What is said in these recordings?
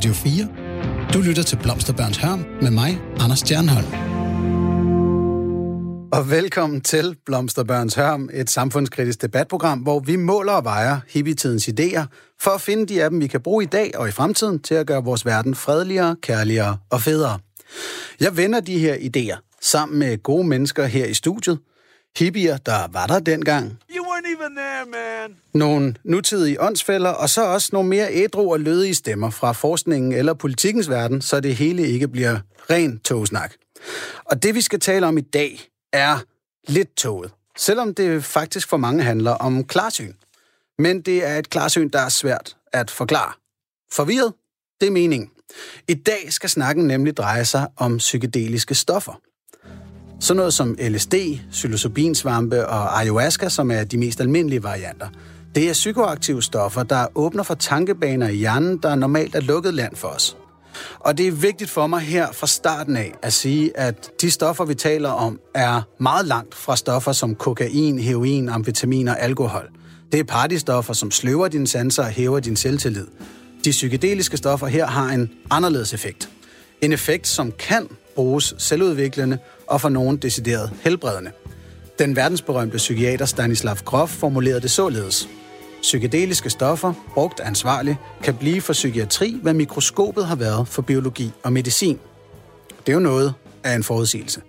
Radio 4. Du lytter til Blomsterbørns Hørm med mig, Anders Stjernholm. Og velkommen til Blomsterbørns Hørm, et samfundskritisk debatprogram, hvor vi måler og vejer hippietidens idéer for at finde de af dem, vi kan bruge i dag og i fremtiden til at gøre vores verden fredeligere, kærligere og federe. Jeg vender de her idéer sammen med gode mennesker her i studiet. Hippier, der var der dengang. Jo! Weren't even there, man. Nogle nutidige åndsfælder, og så også nogle mere ædru og lødige stemmer fra forskningen eller politikens verden, så det hele ikke bliver ren togsnak. Og det, vi skal tale om i dag, er lidt toget. Selvom det faktisk for mange handler om klarsyn. Men det er et klarsyn, der er svært at forklare. Forvirret? Det er meningen. I dag skal snakken nemlig dreje sig om psykedeliske stoffer. Sådan noget som LSD, psilocybinsvampe og ayahuasca, som er de mest almindelige varianter. Det er psykoaktive stoffer, der åbner for tankebaner i hjernen, der normalt er lukket land for os. Og det er vigtigt for mig her fra starten af at sige, at de stoffer, vi taler om, er meget langt fra stoffer som kokain, heroin, amfetamin og alkohol. Det er partystoffer, som sløver dine sanser og hæver din selvtillid. De psykedeliske stoffer her har en anderledes effekt. En effekt, som kan bruges selvudviklende og for nogen decideret helbredende. Den verdensberømte psykiater Stanislav Grof formulerede det således. Psykedeliske stoffer, brugt ansvarligt, kan blive for psykiatri, hvad mikroskopet har været for biologi og medicin. Det er jo noget af en forudsigelse.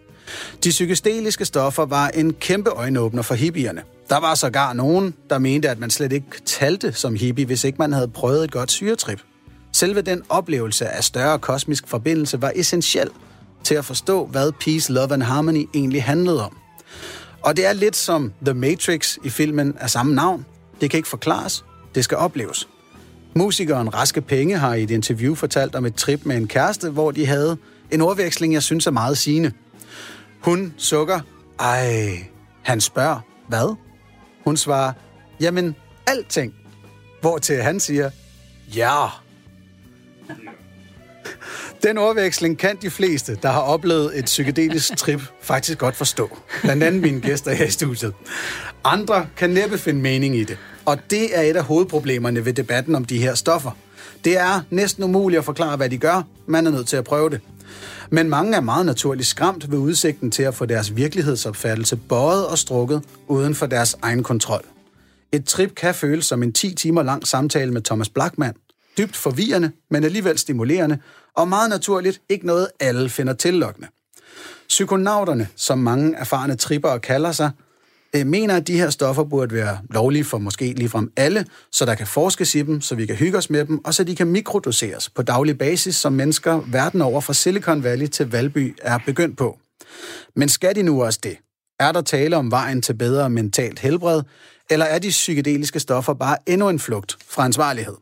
De psykedeliske stoffer var en kæmpe øjenåbner for hippierne. Der var sågar nogen, der mente, at man slet ikke talte som hippie, hvis ikke man havde prøvet et godt syretrip. Selve den oplevelse af større kosmisk forbindelse var essentiel til at forstå, hvad Peace, Love and Harmony egentlig handlede om. Og det er lidt som The Matrix i filmen af samme navn. Det kan ikke forklares, det skal opleves. Musikeren Raske Penge har i et interview fortalt om et trip med en kæreste, hvor de havde en ordveksling, jeg synes er meget sigende. Hun sukker, ej, han spørger, hvad? Hun svarer, jamen, alting. Hvor til han siger, ja. Den overveksling kan de fleste, der har oplevet et psykedelisk trip, faktisk godt forstå. Blandt andet mine gæster her i studiet. Andre kan næppe finde mening i det. Og det er et af hovedproblemerne ved debatten om de her stoffer. Det er næsten umuligt at forklare, hvad de gør. Man er nødt til at prøve det. Men mange er meget naturligt skræmt ved udsigten til at få deres virkelighedsopfattelse bøjet og strukket uden for deres egen kontrol. Et trip kan føles som en 10 timer lang samtale med Thomas Blackman. Dybt forvirrende, men alligevel stimulerende, og meget naturligt ikke noget, alle finder tillokkende. Psykonauterne, som mange erfarne tripper kalder sig, øh, mener, at de her stoffer burde være lovlige for måske ligefrem alle, så der kan forskes i dem, så vi kan hygge os med dem, og så de kan mikrodoseres på daglig basis, som mennesker verden over fra Silicon Valley til Valby er begyndt på. Men skal de nu også det? Er der tale om vejen til bedre mentalt helbred, eller er de psykedeliske stoffer bare endnu en flugt fra ansvarlighed?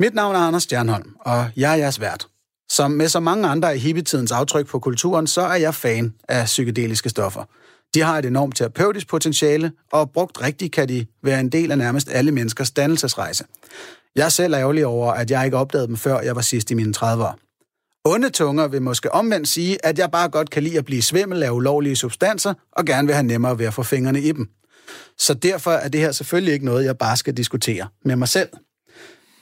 Mit navn er Anders Stjernholm, og jeg er jeres vært. Som med så mange andre i hippietidens aftryk på kulturen, så er jeg fan af psykedeliske stoffer. De har et enormt terapeutisk potentiale, og brugt rigtigt kan de være en del af nærmest alle menneskers dannelsesrejse. Jeg er selv ærgerlig over, at jeg ikke opdagede dem, før jeg var sidst i mine 30'ere. Onde tunger vil måske omvendt sige, at jeg bare godt kan lide at blive svimmel af ulovlige substanser, og gerne vil have nemmere ved at få fingrene i dem. Så derfor er det her selvfølgelig ikke noget, jeg bare skal diskutere med mig selv.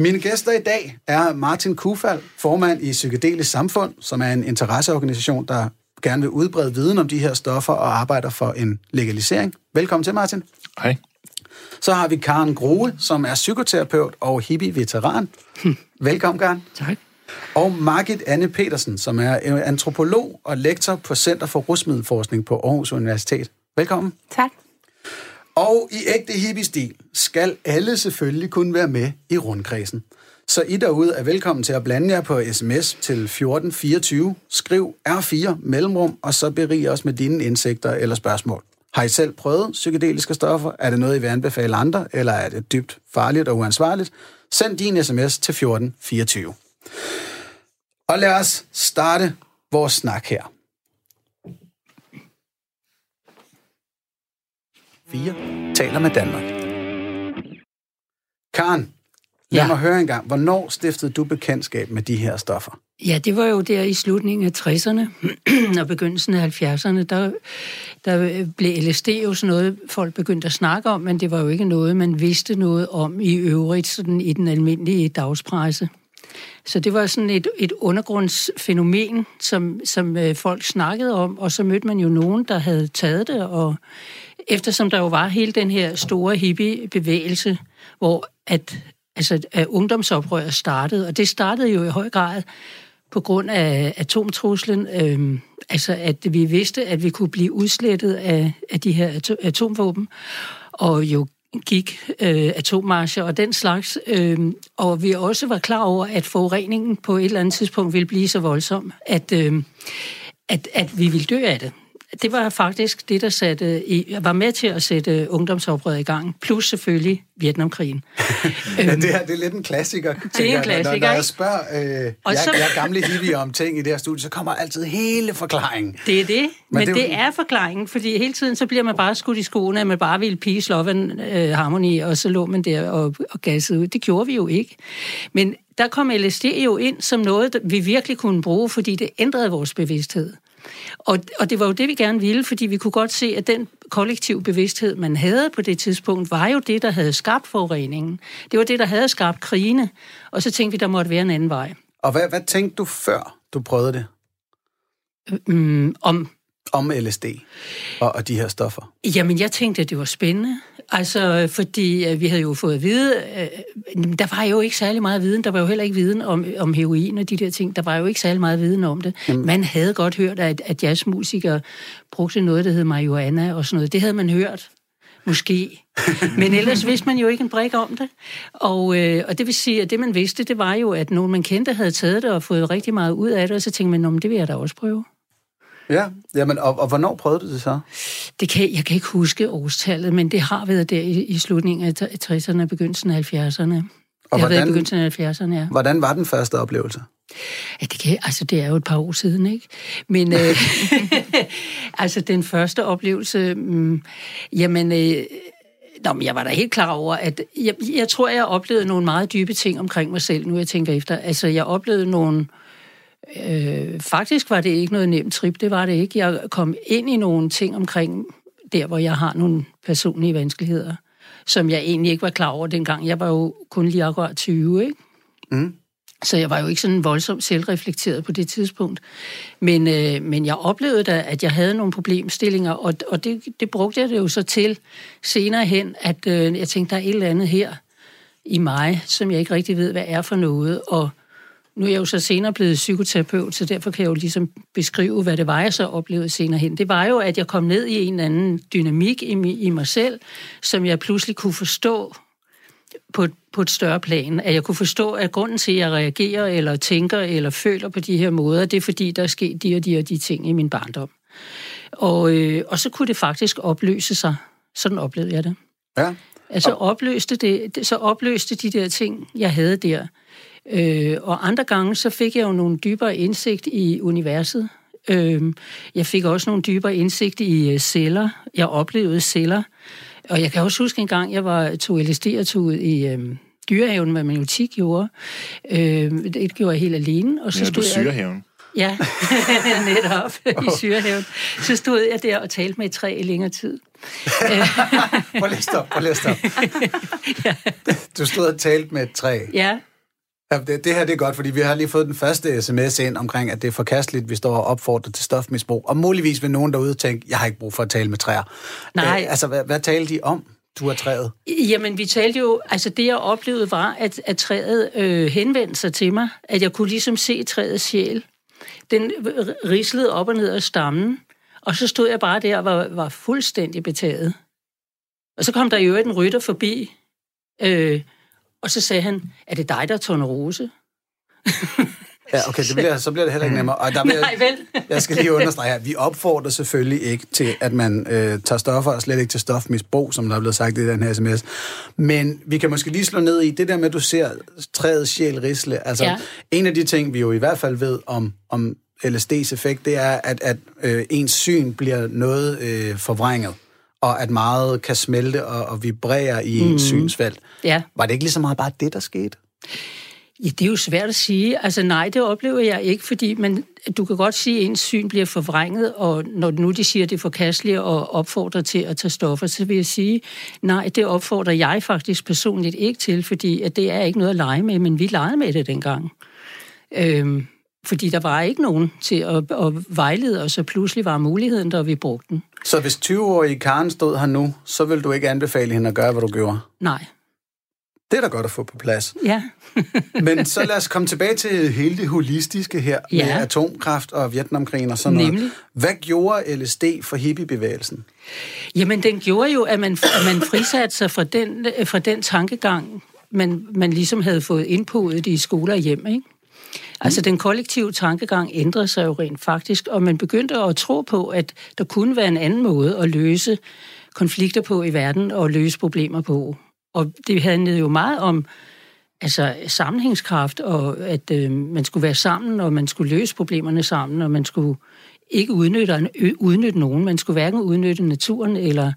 Mine gæster i dag er Martin Kufald, formand i Psykedelisk Samfund, som er en interesseorganisation, der gerne vil udbrede viden om de her stoffer og arbejder for en legalisering. Velkommen til, Martin. Hej. Så har vi Karen Grohe, som er psykoterapeut og hippie-veteran. Velkommen, Karen. Tak. Og Margit Anne Petersen, som er antropolog og lektor på Center for Rusmiddelforskning på Aarhus Universitet. Velkommen. Tak. Og i ægte hippie-stil skal alle selvfølgelig kunne være med i rundkredsen. Så I derude er velkommen til at blande jer på sms til 1424. Skriv R4 mellemrum, og så berig os med dine indsigter eller spørgsmål. Har I selv prøvet psykedeliske stoffer? Er det noget, I vil anbefale andre, eller er det dybt farligt og uansvarligt? Send din sms til 1424. Og lad os starte vores snak her. 4 taler med Danmark. Karen, lad ja. mig høre en gang. Hvornår stiftede du bekendtskab med de her stoffer? Ja, det var jo der i slutningen af 60'erne og begyndelsen af 70'erne. Der, der blev LSD jo sådan noget, folk begyndte at snakke om, men det var jo ikke noget, man vidste noget om i øvrigt sådan i den almindelige dagspresse. Så det var sådan et, et undergrundsfænomen, som, som øh, folk snakkede om, og så mødte man jo nogen, der havde taget det, og eftersom der jo var hele den her store hippie-bevægelse, hvor at, altså, at ungdomsoprøret startede, og det startede jo i høj grad på grund af atomtruslen, øh, altså at vi vidste, at vi kunne blive udslettet af, af de her atomvåben, og jo gik øh, atommarscher og den slags, øh, og vi også var klar over, at forureningen på et eller andet tidspunkt ville blive så voldsom, at, øh, at, at vi ville dø af det det var faktisk det, der satte, var med til at sætte ungdomsoprøret i gang, plus selvfølgelig Vietnamkrigen. ja, det, her, det er lidt en klassiker. Det er en klassiker, Når, når jeg spørger øh, og jeg, så... jeg gamle hippie om ting i det her studie, så kommer altid hele forklaringen. Det er det, men, men det, det er forklaringen, fordi hele tiden så bliver man bare skudt i skoene, at man bare ville peace, love and uh, harmony, og så lå man der og, og gassede ud. Det gjorde vi jo ikke. Men der kom LSD jo ind som noget, vi virkelig kunne bruge, fordi det ændrede vores bevidsthed. Og, og det var jo det, vi gerne ville, fordi vi kunne godt se, at den kollektiv bevidsthed, man havde på det tidspunkt, var jo det, der havde skabt forureningen. Det var det, der havde skabt krigene. Og så tænkte vi, der måtte være en anden vej. Og hvad, hvad tænkte du før, du prøvede det? Mm, om om LSD og, og de her stoffer? Jamen, jeg tænkte, at det var spændende. Altså, fordi øh, vi havde jo fået at vide, øh, der var jo ikke særlig meget viden, der var jo heller ikke viden om, om heroin og de der ting, der var jo ikke særlig meget viden om det. Jamen. Man havde godt hørt, at, at jazzmusikere brugte noget, der hed marihuana og sådan noget. Det havde man hørt, måske. Men ellers vidste man jo ikke en brik om det. Og, øh, og det vil sige, at det man vidste, det var jo, at nogen man kendte havde taget det og fået rigtig meget ud af det, og så tænkte man, det vil jeg da også prøve. Ja, jamen, og, og hvornår prøvede du det så? Det kan, jeg kan ikke huske årstallet, men det har været der i, i slutningen af 60'erne, begyndelsen af 70'erne. Og det hvordan, har været i begyndelsen af 70'erne, ja. Hvordan var den første oplevelse? Ja, det, kan, altså, det er jo et par år siden, ikke? Men øh, altså, den første oplevelse, mm, jamen... Øh, Nå, men jeg var da helt klar over, at jeg, jeg tror, jeg oplevede nogle meget dybe ting omkring mig selv, nu jeg tænker efter. Altså, jeg oplevede nogle, øh, Øh, faktisk var det ikke noget nemt trip, det var det ikke. Jeg kom ind i nogle ting omkring der, hvor jeg har nogle personlige vanskeligheder, som jeg egentlig ikke var klar over dengang. Jeg var jo kun lige akkurat 20, ikke? Mm. Så jeg var jo ikke sådan voldsomt selvreflekteret på det tidspunkt. Men, øh, men jeg oplevede da, at jeg havde nogle problemstillinger, og, og det, det brugte jeg det jo så til senere hen, at øh, jeg tænkte, der er et eller andet her i mig, som jeg ikke rigtig ved, hvad er for noget. Og nu er jeg jo så senere blevet psykoterapeut, så derfor kan jeg jo ligesom beskrive, hvad det var, jeg så oplevede senere hen. Det var jo, at jeg kom ned i en eller anden dynamik i, i mig selv, som jeg pludselig kunne forstå på, på et større plan. At jeg kunne forstå, at grunden til, at jeg reagerer, eller tænker, eller føler på de her måder, det er fordi, der er sket de og de og de ting i min barndom. Og, øh, og så kunne det faktisk opløse sig. Sådan oplevede jeg det. Ja. Altså opløste det, så opløste de der ting, jeg havde der, Øh, og andre gange, så fik jeg jo nogle dybere indsigt i universet. Øh, jeg fik også nogle dybere indsigt i øh, celler. Jeg oplevede celler. Og jeg kan også huske en gang, jeg var tog LSD og tog ud i øh, dyrehaven, hvad man jo tit gjorde. Øh, det gjorde jeg helt alene. Og så ja, stod syrehaven. Ja, netop i syrehaven. Så stod jeg der og talte med et træ i længere tid. prøv lige stop, prøv lige stop. ja. Du stod og talte med et træ. Ja. Ja, det, det her det er godt, fordi vi har lige fået den første sms ind omkring, at det er forkasteligt, vi står og opfordrer til stofmisbrug. Og muligvis vil nogen derude tænke, jeg har ikke brug for at tale med træer. Nej. Æ, altså, hvad, hvad talte de om? du har træet? Jamen, vi talte jo... Altså, det jeg oplevede var, at, at træet øh, henvendte sig til mig. At jeg kunne ligesom se træets sjæl. Den rislede op og ned af stammen. Og så stod jeg bare der og var, var fuldstændig betaget. Og så kom der jo en rytter forbi, øh, og så sagde han, er det dig, der er rose? Ja, okay, det bliver, så bliver det heller ikke nemmere. Og der vil, Nej, vel? jeg skal lige understrege her, vi opfordrer selvfølgelig ikke til, at man øh, tager stoffer, og slet ikke til stofmisbrug, som der er blevet sagt i den her sms. Men vi kan måske lige slå ned i det der med, at du ser træets sjæl risle. Altså, ja. en af de ting, vi jo i hvert fald ved om, om LSD's effekt, det er, at, at øh, ens syn bliver noget øh, forvrænget og at meget kan smelte og, og vibrere i ens mm. synsfelt. Ja. Var det ikke lige så meget bare det, der skete? Ja, det er jo svært at sige. Altså nej, det oplever jeg ikke, fordi man, du kan godt sige, at ens syn bliver forvrænget, og når nu de siger, at det er forkasteligt og opfordrer til at tage stoffer, så vil jeg sige, nej, det opfordrer jeg faktisk personligt ikke til, fordi at det er ikke noget at lege med, men vi legede med det dengang. Øhm, fordi der var ikke nogen til at, at vejlede os, og pludselig var muligheden der, vi brugte den. Så hvis 20-årige Karen stod her nu, så vil du ikke anbefale hende at gøre, hvad du gjorde? Nej. Det er da godt at få på plads. Ja. Men så lad os komme tilbage til hele det holistiske her ja. med atomkraft og Vietnamkrigen og sådan Nemlig. noget. Hvad gjorde LSD for hippiebevægelsen? Jamen, den gjorde jo, at man, at man frisatte sig fra den, fra den tankegang, man, man ligesom havde fået indpået i skoler og hjem, ikke? Altså, den kollektive tankegang ændrede sig jo rent faktisk, og man begyndte at tro på, at der kunne være en anden måde at løse konflikter på i verden og løse problemer på. Og det handlede jo meget om altså, sammenhængskraft, og at øh, man skulle være sammen, og man skulle løse problemerne sammen, og man skulle ikke udnytte, udnytte nogen. Man skulle hverken udnytte naturen eller,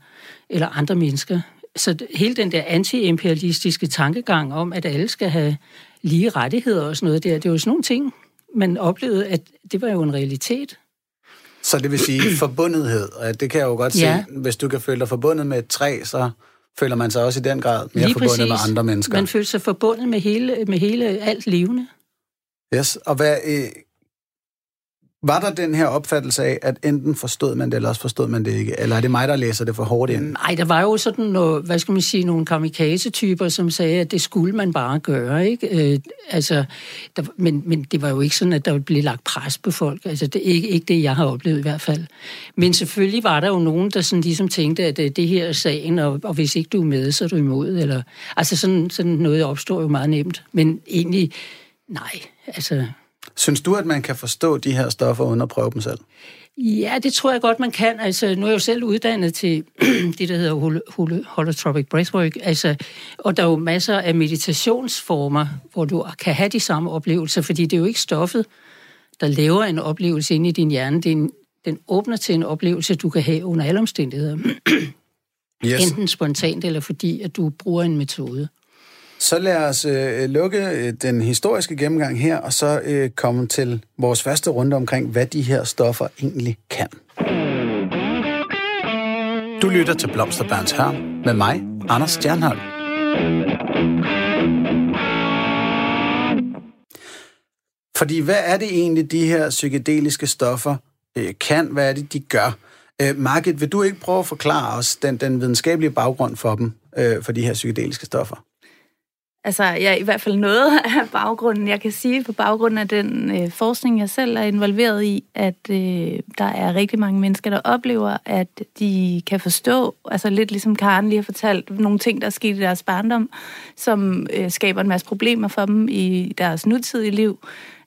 eller andre mennesker. Så hele den der anti-imperialistiske tankegang om, at alle skal have lige rettigheder og sådan noget der, det var sådan nogle ting, man oplevede, at det var jo en realitet. Så det vil sige forbundethed, og det kan jeg jo godt ja. se, hvis du kan føle dig forbundet med et træ, så føler man sig også i den grad mere Lige forbundet præcis. med andre mennesker. Man føler sig forbundet med hele, med hele alt levende. Yes, og hvad, øh, var der den her opfattelse af, at enten forstod man det, eller også forstod man det ikke? Eller er det mig, der læser det for hårdt ind? Nej, der var jo sådan noget, hvad skal man sige, nogle kamikaze-typer, som sagde, at det skulle man bare gøre, ikke? Øh, altså, der, men, men det var jo ikke sådan, at der blev lagt pres på folk. Altså, det er ikke, ikke det, jeg har oplevet i hvert fald. Men selvfølgelig var der jo nogen, der sådan ligesom tænkte, at det, det her er sagen, og, og hvis ikke du er med, så er du imod. Eller, altså, sådan, sådan noget opstår jo meget nemt. Men egentlig, nej, altså... Synes du, at man kan forstå de her stoffer uden at prøve dem selv? Ja, det tror jeg godt, man kan. Altså, nu er jeg jo selv uddannet til det, der hedder hol- hol- holotropic breathwork. Altså, og der er jo masser af meditationsformer, hvor du kan have de samme oplevelser, fordi det er jo ikke stoffet, der laver en oplevelse inde i din hjerne. Det er en, den åbner til en oplevelse, du kan have under alle omstændigheder. yes. Enten spontant, eller fordi, at du bruger en metode. Så lad os øh, lukke øh, den historiske gennemgang her, og så øh, komme til vores første runde omkring, hvad de her stoffer egentlig kan. Du lytter til Blomsterbørns Hørn med mig, Anders Stjernholm. Fordi hvad er det egentlig, de her psykedeliske stoffer øh, kan? Hvad er det, de gør? Øh, Margit, vil du ikke prøve at forklare os den, den videnskabelige baggrund for dem, øh, for de her psykedeliske stoffer? Altså, ja, i hvert fald noget af baggrunden. Jeg kan sige på baggrund af den øh, forskning, jeg selv er involveret i, at øh, der er rigtig mange mennesker, der oplever, at de kan forstå, altså lidt ligesom Karen lige har fortalt, nogle ting, der er sket i deres barndom, som øh, skaber en masse problemer for dem i deres nutidige liv.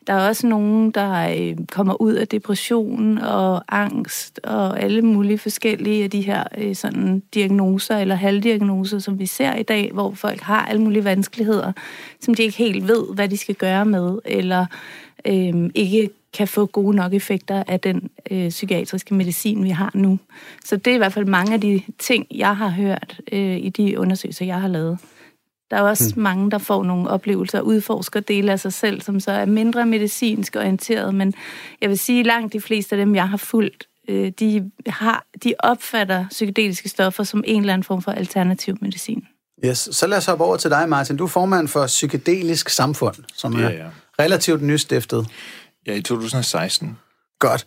Der er også nogen, der øh, kommer ud af depression og angst og alle mulige forskellige af de her øh, sådan diagnoser eller halvdiagnoser, som vi ser i dag, hvor folk har alle mulige vanskeligheder, som de ikke helt ved, hvad de skal gøre med, eller øh, ikke kan få gode nok effekter af den øh, psykiatriske medicin, vi har nu. Så det er i hvert fald mange af de ting, jeg har hørt øh, i de undersøgelser, jeg har lavet. Der er også hmm. mange, der får nogle oplevelser og udforsker dele af sig selv, som så er mindre medicinsk orienteret, men jeg vil sige, at langt de fleste af dem, jeg har fulgt, øh, de, har, de opfatter psykedeliske stoffer som en eller anden form for alternativ medicin. Yes. Så lad os hoppe over til dig, Martin. Du er formand for Psykedelisk Samfund, som er ja, ja. relativt nystiftet. Ja, i 2016. Godt.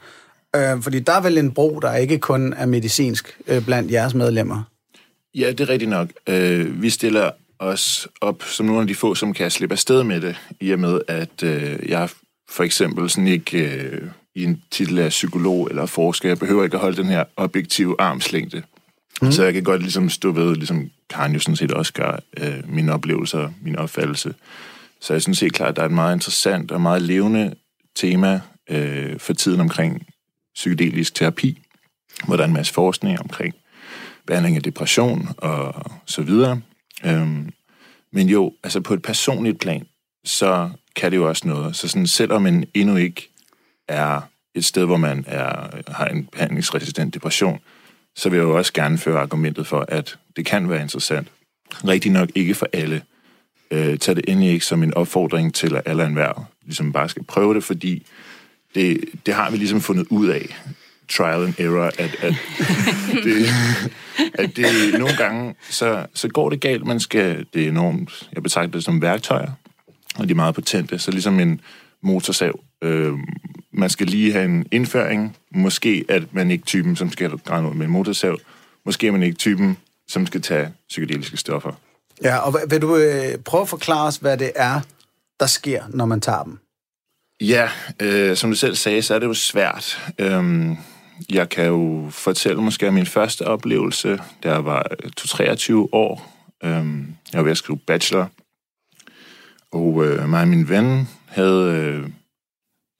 Øh, fordi der er vel en bro, der ikke kun er medicinsk øh, blandt jeres medlemmer. Ja, det er rigtigt nok. Øh, vi stiller os op som nogle af de få, som kan slippe afsted med det, i og med, at øh, jeg for eksempel sådan ikke øh, i en titel af psykolog eller forsker, jeg behøver ikke at holde den her objektive armslængde. Mm. Så jeg kan godt ligesom stå ved, ligesom Karen jo sådan set også gør, øh, mine oplevelser, min opfattelse. Så jeg synes helt klart, at der er et meget interessant og meget levende tema øh, for tiden omkring psykedelisk terapi, hvor der er en masse forskning omkring behandling af depression og så videre. Øhm, men jo, altså på et personligt plan, så kan det jo også noget. Så sådan, selvom man endnu ikke er et sted, hvor man er, har en behandlingsresistent depression, så vil jeg jo også gerne føre argumentet for, at det kan være interessant. Rigtig nok ikke for alle. øh, tag det endelig ikke som en opfordring til, at alle enhver ligesom bare skal prøve det, fordi det, det har vi ligesom fundet ud af, trial and error, at, at, det, at det nogle gange, så, så går det galt. Man skal, det er enormt, jeg betragter det som værktøjer, og de er meget potente, så ligesom en motorsav. Øh, man skal lige have en indføring. Måske at man ikke typen, som skal grænne ud med en motorsav. Måske er man ikke typen, som skal tage psykedeliske stoffer. Ja, og vil du øh, prøve at forklare os, hvad det er, der sker, når man tager dem? Ja, øh, som du selv sagde, så er det jo svært. Øhm, jeg kan jo fortælle måske om min første oplevelse, da jeg var øh, 23 år. Øhm, jeg var ved at skrive bachelor. Og øh, mig og min ven havde, øh,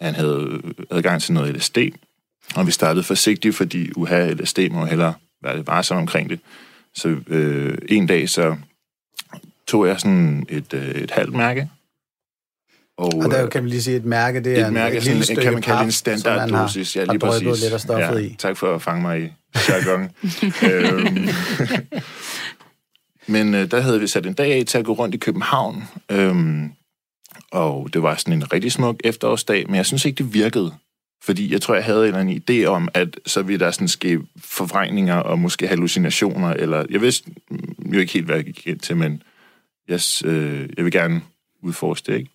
han havde øh, adgang til noget LSD. Og vi startede forsigtigt, fordi uha, LSD må hellere være varsom omkring det. Så øh, en dag så tog jeg sådan et, øh, et halvt mærke. Og, og der kan vi lige sige, et mærke, det er et mærke, et sådan, kan man kalde pap, en standarddosis. Ja, lige har præcis. lidt af stoffet ja, i. Tak for at fange mig i jargon. øhm, men øh, der havde vi sat en dag af til at gå rundt i København. Øhm, og det var sådan en rigtig smuk efterårsdag, men jeg synes ikke, det virkede. Fordi jeg tror, jeg havde en eller anden idé om, at så ville der sådan ske forvrængninger og måske hallucinationer, eller jeg vidste jo ikke helt, hvad jeg gik ind til, men yes, øh, jeg vil gerne udforske det, ikke?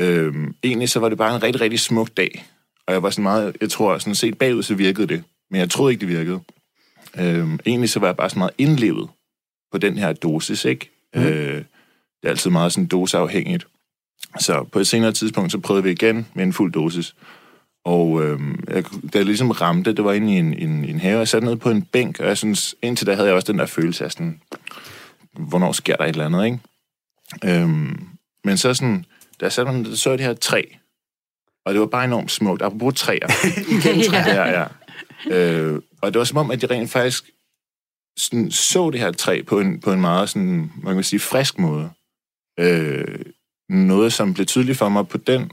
Øhm, egentlig så var det bare en rigtig, rigtig smuk dag. Og jeg var sådan meget, jeg tror, sådan set bagud, så virkede det. Men jeg troede ikke, det virkede. Øhm, egentlig så var jeg bare sådan meget indlevet på den her dosis, ikke? Mm. Øh, det er altid meget sådan doseafhængigt. Så på et senere tidspunkt, så prøvede vi igen med en fuld dosis. Og øhm, jeg, da jeg ligesom ramte, det var inde i en, en, en have, jeg satte ned på en bænk, og jeg synes, indtil da havde jeg også den der følelse af sådan, hvornår sker der et eller andet, ikke? Øhm, men så sådan, jeg satte ned, så det her træ, og det var bare enormt smukt. Apropos træer. Igen træ. ja, ja. Øh, og det var som om, at de rent faktisk sådan, så det her træ på en, på en meget sådan, man kan sige, frisk måde. Øh, noget, som blev tydeligt for mig på den,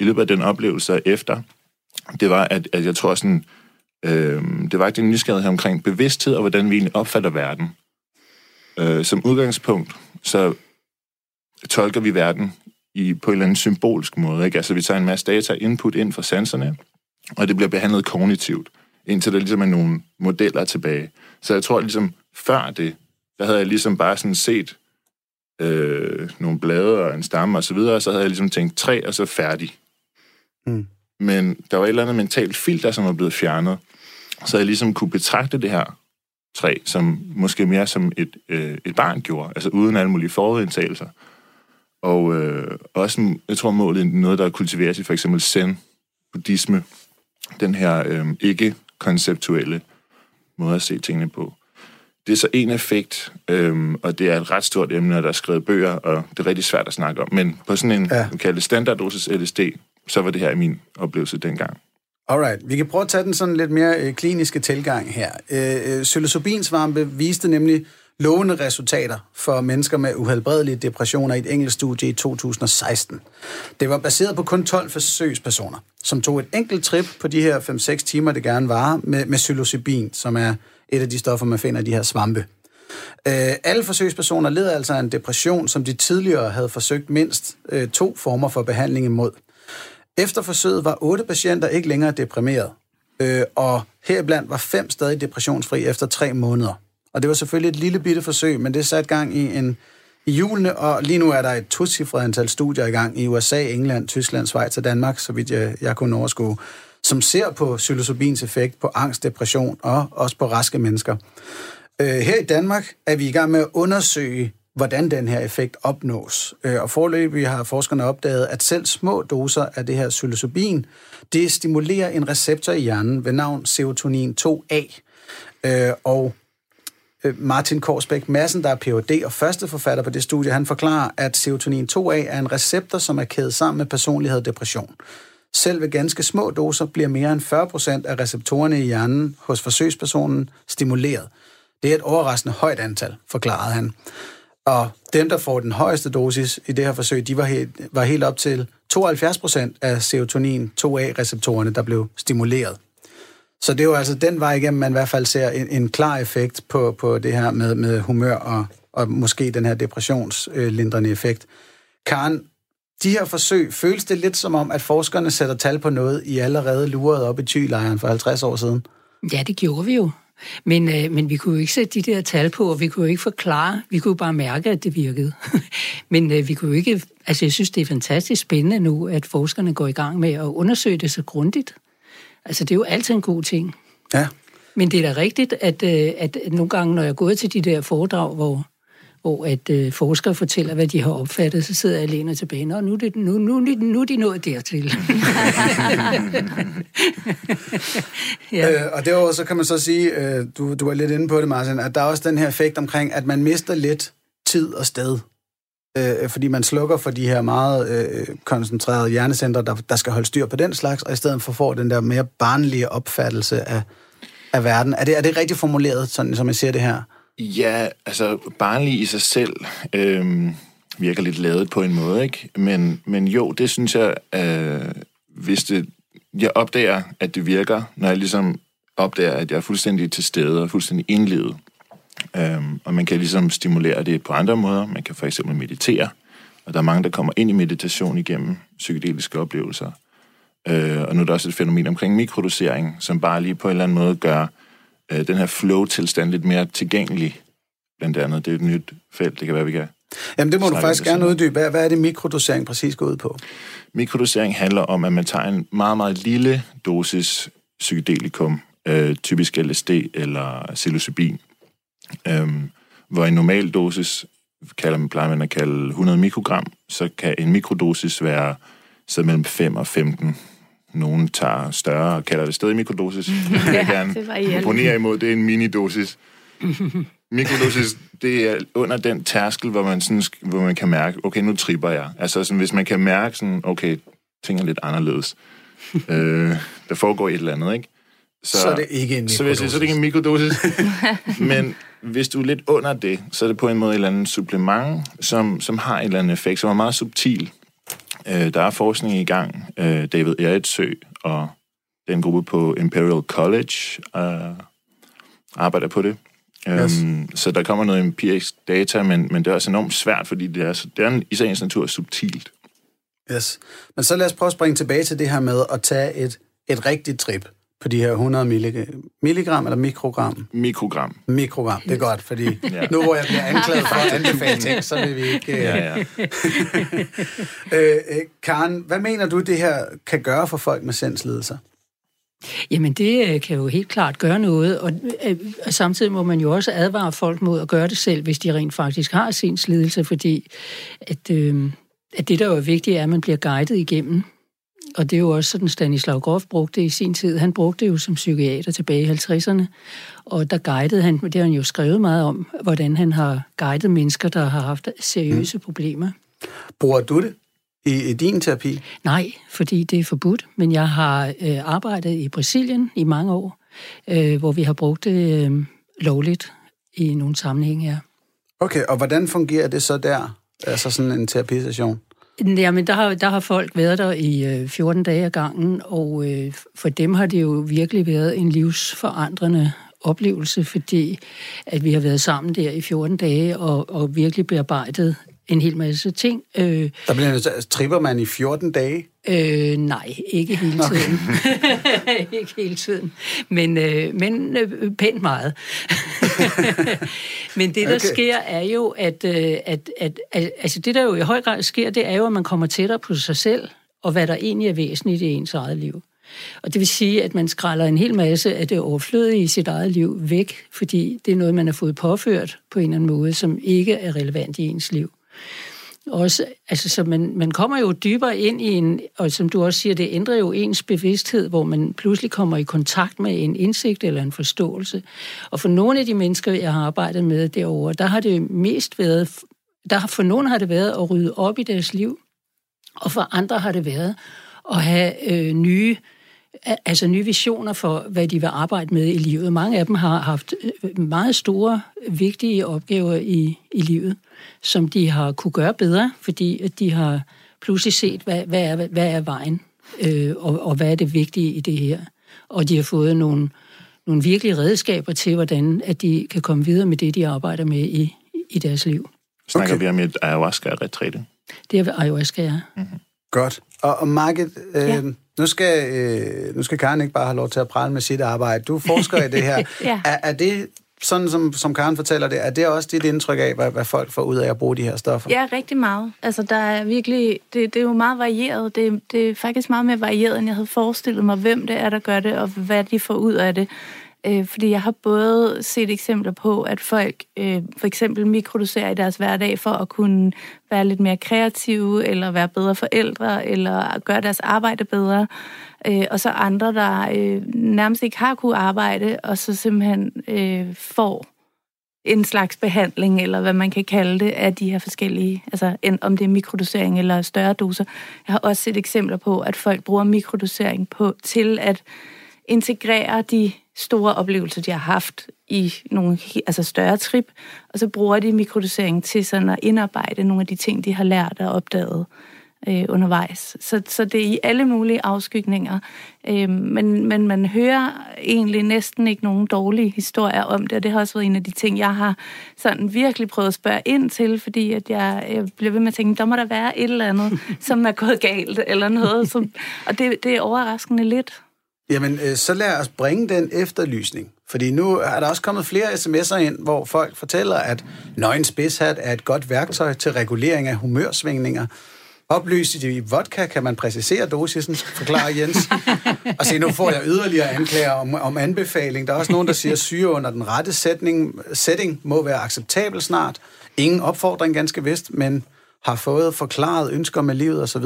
i løbet af den oplevelse efter, det var, at, at jeg tror sådan, øh, det var ikke en nysgerrighed omkring bevidsthed og hvordan vi egentlig opfatter verden. Øh, som udgangspunkt, så tolker vi verden i, på en eller anden symbolsk måde. Ikke? Altså, vi tager en masse data input ind fra sanserne, og det bliver behandlet kognitivt, indtil der ligesom er nogle modeller tilbage. Så jeg tror ligesom, før det, der havde jeg ligesom bare sådan set øh, nogle blade og en stamme og så videre, og så havde jeg ligesom tænkt træ, og så færdig. Mm. Men der var et eller andet mentalt filter, som var blevet fjernet, så jeg ligesom kunne betragte det her træ, som måske mere som et, øh, et barn gjorde, altså uden alle mulige forudindtagelser. Og øh, også, jeg tror, målet er noget, der kultiveres i for eksempel zen, buddhisme, den her øh, ikke-konceptuelle måde at se tingene på. Det er så en effekt, øh, og det er et ret stort emne, og der er skrevet bøger, og det er rigtig svært at snakke om. Men på sådan en, Ja. ja. kalde det standarddosis LSD, så var det her min oplevelse dengang. Alright, vi kan prøve at tage den sådan lidt mere øh, kliniske tilgang her. Øh, øh, psilocybinsvampe viste nemlig lovende resultater for mennesker med uhelbredelige depressioner i et engelsk studie i 2016. Det var baseret på kun 12 forsøgspersoner, som tog et enkelt trip på de her 5-6 timer, det gerne var, med, med psilocybin, som er et af de stoffer, man finder i de her svampe. Øh, alle forsøgspersoner led altså af en depression, som de tidligere havde forsøgt mindst øh, to former for behandling imod. Efter forsøget var otte patienter ikke længere deprimeret, øh, og heriblandt var fem stadig depressionsfri efter tre måneder. Og det var selvfølgelig et lille bitte forsøg, men det satte gang i en i julene, og lige nu er der et tocifret antal studier i gang i USA, England, Tyskland, Schweiz og Danmark, så vidt jeg, jeg kunne overskue, som ser på psilocybins effekt på angst, depression og også på raske mennesker. Øh, her i Danmark er vi i gang med at undersøge, hvordan den her effekt opnås. Øh, og forløbig har forskerne opdaget, at selv små doser af det her psilocybin, det stimulerer en receptor i hjernen ved navn serotonin 2A. Øh, og Øh, Martin Korsbæk Madsen, der er Ph.D. og første forfatter på det studie, han forklarer, at serotonin 2A er en receptor, som er kædet sammen med personlighed og depression. Selv ved ganske små doser bliver mere end 40% af receptorerne i hjernen hos forsøgspersonen stimuleret. Det er et overraskende højt antal, forklarede han. Og dem, der får den højeste dosis i det her forsøg, de var helt, var helt op til 72% af serotonin 2A-receptorerne, der blev stimuleret. Så det er jo altså den vej igennem, man i hvert fald ser en, en klar effekt på, på det her med, med humør og og måske den her depressionslindrende effekt. Karen, de her forsøg, føles det lidt som om, at forskerne sætter tal på noget, I allerede lurede op i tylejren for 50 år siden? Ja, det gjorde vi jo. Men, øh, men vi kunne jo ikke sætte de der tal på, og vi kunne jo ikke forklare, vi kunne jo bare mærke, at det virkede. men øh, vi kunne jo ikke, altså jeg synes, det er fantastisk spændende nu, at forskerne går i gang med at undersøge det så grundigt. Altså det er jo altid en god ting. Ja. Men det er da rigtigt, at, øh, at nogle gange, når jeg er gået til de der foredrag, hvor, hvor at øh, forskere fortæller, hvad de har opfattet, så sidder jeg alene tilbage. Nå, nu, det, nu, nu, nu, nu er de nået dertil. ja. øh, og derudover så kan man så sige, øh, du, du er lidt inde på det, Martin, at der er også den her effekt omkring, at man mister lidt tid og sted. Øh, fordi man slukker for de her meget øh, koncentrerede hjernecentre, der, der skal holde styr på den slags, og i stedet for får den der mere barnlige opfattelse af, af verden. Er det, er det rigtigt formuleret, sådan som jeg ser det her? Ja, altså barnlig i sig selv øh, virker lidt lavet på en måde, ikke? Men, men jo, det synes jeg, øh, hvis det, jeg opdager, at det virker, når jeg ligesom opdager, at jeg er fuldstændig til stede og fuldstændig indlevet. Øh, og man kan ligesom stimulere det på andre måder. Man kan for eksempel meditere, og der er mange, der kommer ind i meditation igennem psykedeliske oplevelser. Øh, og nu er der også et fænomen omkring mikrodosering, som bare lige på en eller anden måde gør øh, den her flow-tilstand lidt mere tilgængelig. Blandt andet, det er et nyt felt, det kan være, vi kan Jamen det må du faktisk gerne uddybe. Hvad, hvad er det mikrodosering præcis går ud på? Mikrodosering handler om, at man tager en meget, meget lille dosis psykedelikum, øh, typisk LSD eller psilocybin, øh, hvor en normal dosis kalder man, plejer man at kalde 100 mikrogram, så kan en mikrodosis være så mellem 5 og 15 nogen tager større og kalder det stadig mikrodosis. Det vil jeg gerne imponere imod. Det er en minidosis. Mikrodosis, det er under den tærskel, hvor man, sådan, hvor man kan mærke, okay, nu tripper jeg. Altså, sådan, hvis man kan mærke sådan, okay, ting er lidt anderledes. øh, der foregår et eller andet, ikke? Så, så er det ikke en mikrodosis. Så, så, så er det ikke en mikrodosis. Men hvis du er lidt under det, så er det på en måde et eller andet supplement, som, som har en eller anden effekt, som er meget subtil. Øh, der er forskning i gang. Øh, David Eritsø og den gruppe på Imperial College øh, arbejder på det. Yes. Um, så der kommer noget empirisk data, men, men det er også enormt svært, fordi det er, det er i sagens natur subtilt. Yes. Men så lad os prøve at springe tilbage til det her med at tage et, et rigtigt trip på de her 100 milligram eller mikrogram? Mikrogram. Mikrogram, det er godt, fordi ja. nu hvor jeg bliver anklaget for at anbefale ting, så vil vi ikke... Ja, ja. Øh, øh, Karen, hvad mener du, det her kan gøre for folk med sindslidelser? Jamen, det øh, kan jo helt klart gøre noget, og, og samtidig må man jo også advare folk mod at gøre det selv, hvis de rent faktisk har sindslidelse, fordi at, øh, at det, der jo er vigtigt, er, at man bliver guidet igennem og det er jo også sådan, Stanislav Grof brugte det i sin tid. Han brugte det jo som psykiater tilbage i 50'erne, og der guidede han, det har han jo skrevet meget om, hvordan han har guidet mennesker, der har haft seriøse mm. problemer. Bruger du det i, i din terapi? Nej, fordi det er forbudt, men jeg har øh, arbejdet i Brasilien i mange år, øh, hvor vi har brugt det øh, lovligt i nogle sammenhænge, ja. Okay, og hvordan fungerer det så der? Altså sådan en terapisession? Jamen, der har, der har folk været der i øh, 14 dage ad gangen, og øh, for dem har det jo virkelig været en livsforandrende oplevelse, fordi at vi har været sammen der i 14 dage og, og virkelig bearbejdet en hel masse ting. Øh, der bliver, tripper man i 14 dage? Øh, nej, ikke hele tiden. Okay. ikke hele tiden. Men, øh, men øh, pænt meget. men det, der okay. sker, er jo, at, øh, at, at, at altså det, der jo i høj grad sker, det er jo, at man kommer tættere på sig selv, og hvad der egentlig er væsentligt i ens eget liv. Og det vil sige, at man skræller en hel masse af det overflødige i sit eget liv væk, fordi det er noget, man har fået påført på en eller anden måde, som ikke er relevant i ens liv. Også, altså, så man, man kommer jo dybere ind i en, og som du også siger, det ændrer jo ens bevidsthed, hvor man pludselig kommer i kontakt med en indsigt eller en forståelse. Og for nogle af de mennesker, jeg har arbejdet med derovre, der har det mest været, der for nogle har det været at rydde op i deres liv, og for andre har det været at have øh, nye altså nye visioner for, hvad de vil arbejde med i livet. Mange af dem har haft øh, meget store, vigtige opgaver i, i livet, som de har kunne gøre bedre, fordi de har pludselig set, hvad, hvad, er, hvad er vejen, øh, og, og hvad er det vigtige i det her. Og de har fået nogle, nogle virkelige redskaber til, hvordan at de kan komme videre med det, de arbejder med i, i deres liv. Snakker Okay. vi om et ayahuasca-retræte? Det er ayahuasca, ja. Godt. Og, og Margit, øh, Ja. nu, skal, øh, nu skal Karen ikke bare have lov til at prale med sit arbejde. Du forsker i det her. Ja. er, er det, sådan som, som Karen fortæller det, er det også dit indtryk af, hvad, hvad folk får ud af at bruge de her stoffer? Ja, rigtig meget. Altså, der er virkelig, det, det er jo meget varieret. Det, det er faktisk meget mere varieret, end jeg havde forestillet mig, hvem det er, der gør det, og hvad de får ud af det. Øh, fordi jeg har både set eksempler på, at folk øh, for eksempel mikrodoserer i deres hverdag for at kunne være lidt mere kreative, eller være bedre forældre, eller gøre deres arbejde bedre. Øh, og så andre, der øh, nærmest ikke har kunne arbejde, og så simpelthen øh, får en slags behandling, eller hvad man kan kalde det, af de her forskellige, altså en, om det er mikrodosering eller større doser. Jeg har også set eksempler på, at folk bruger mikrodosering på, til at integrerer de store oplevelser, de har haft i nogle altså større trip, og så bruger de mikrodosering til sådan at indarbejde nogle af de ting, de har lært og opdaget øh, undervejs. Så, så det er i alle mulige afskygninger. Øh, men, men man hører egentlig næsten ikke nogen dårlige historier om det, og det har også været en af de ting, jeg har sådan virkelig prøvet at spørge ind til, fordi at jeg, jeg bliver ved med at tænke, der må der være et eller andet, som er gået galt, eller noget. Som, og det, det er overraskende lidt. Jamen, øh, så lad os bringe den efterlysning. Fordi nu er der også kommet flere sms'er ind, hvor folk fortæller, at nøgen spidshat er et godt værktøj til regulering af humørsvingninger. Oplyst i vodka kan man præcisere dosisen, forklarer Jens. Og se, nu får jeg yderligere anklager om, om anbefaling. Der er også nogen, der siger, at syre under den rette setting, setting må være acceptabel snart. Ingen opfordring ganske vist, men har fået forklaret ønsker med livet osv.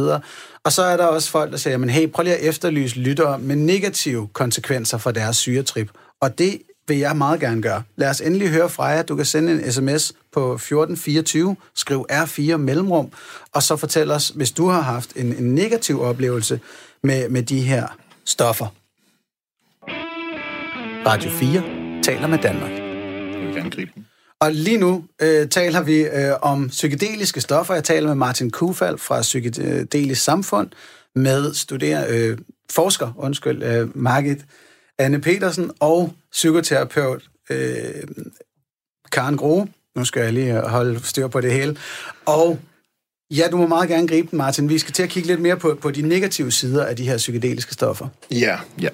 Og så er der også folk, der siger, men hey, prøv lige at efterlyse lyttere med negative konsekvenser for deres syretrip. Og det vil jeg meget gerne gøre. Lad os endelig høre fra jer. Du kan sende en sms på 1424, skriv R4 mellemrum, og så fortæl os, hvis du har haft en, en negativ oplevelse med, med de her stoffer. Radio 4 taler med Danmark. Jeg vil gerne gribe den. Og lige nu øh, taler vi øh, om psykedeliske stoffer. Jeg taler med Martin Kufald fra Psykedelisk Samfund, med studerer, øh, forsker, undskyld, øh, Margit Anne Petersen og psykoterapeut øh, Karen Grohe. Nu skal jeg lige holde styr på det hele. Og ja, du må meget gerne gribe den, Martin. Vi skal til at kigge lidt mere på, på de negative sider af de her psykedeliske stoffer. Ja, ja.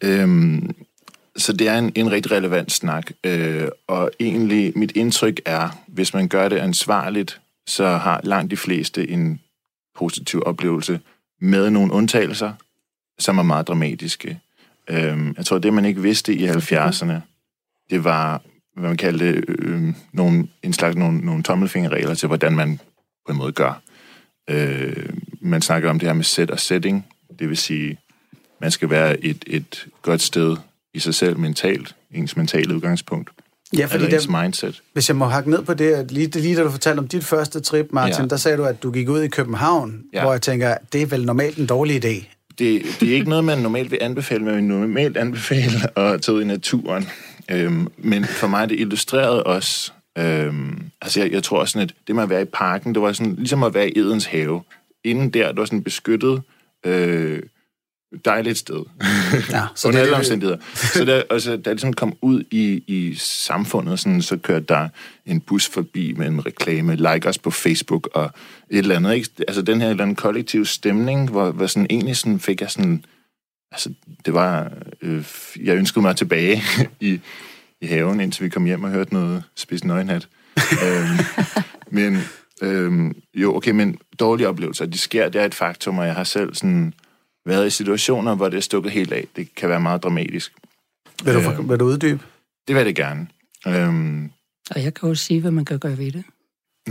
Øhm, så det er en, en rigtig relevant snak, øh, og egentlig mit indtryk er, hvis man gør det ansvarligt, så har langt de fleste en positiv oplevelse med nogle undtagelser, som er meget dramatiske. Øh, jeg tror, det man ikke vidste i 70'erne, det var, hvad man kaldte øh, nogle, en slags nogle, nogle tommelfingerregler til, hvordan man på en måde gør. Øh, man snakker om det her med set og setting, det vil sige, man skal være et, et godt sted i sig selv mentalt, ens mentale udgangspunkt, Ja, fordi eller ens der, mindset. hvis jeg må hakke ned på det, at lige, lige da du fortalte om dit første trip, Martin, ja. Der sagde du, at du gik ud i København, ja. Hvor jeg tænker, det er vel normalt en dårlig idé. Det, det er ikke noget, man normalt vil anbefale, men man normalt anbefale at tage ud i naturen. Øhm, men for mig det illustrerede også, øhm, altså jeg, jeg tror sådan, at det med at være i parken, det var sådan ligesom at være i Edens have. Inden der, det var sådan beskyttet, øh, dejligt sted. Ja, så Under alle omstændigheder. Så da, altså, da jeg ligesom kom ud i, i samfundet, sådan, så kørte der en bus forbi med en reklame, like os på Facebook og et eller andet. Ikke? Altså den her eller anden kollektiv stemning, hvor, hvor sådan, egentlig sådan fik jeg sådan... Altså, det var... Øh, jeg ønskede mig tilbage i, i haven, indtil vi kom hjem og hørte noget spids nøgenhat. øhm, men øhm, jo, okay, men dårlige oplevelser, de sker, det er et faktum, og jeg har selv sådan været i situationer, hvor det er stukket helt af. Det kan være meget dramatisk. Vil du, Øh. vil du uddybe? Det vil jeg det gerne. Øhm, Og jeg kan også sige, hvad man kan gøre ved det.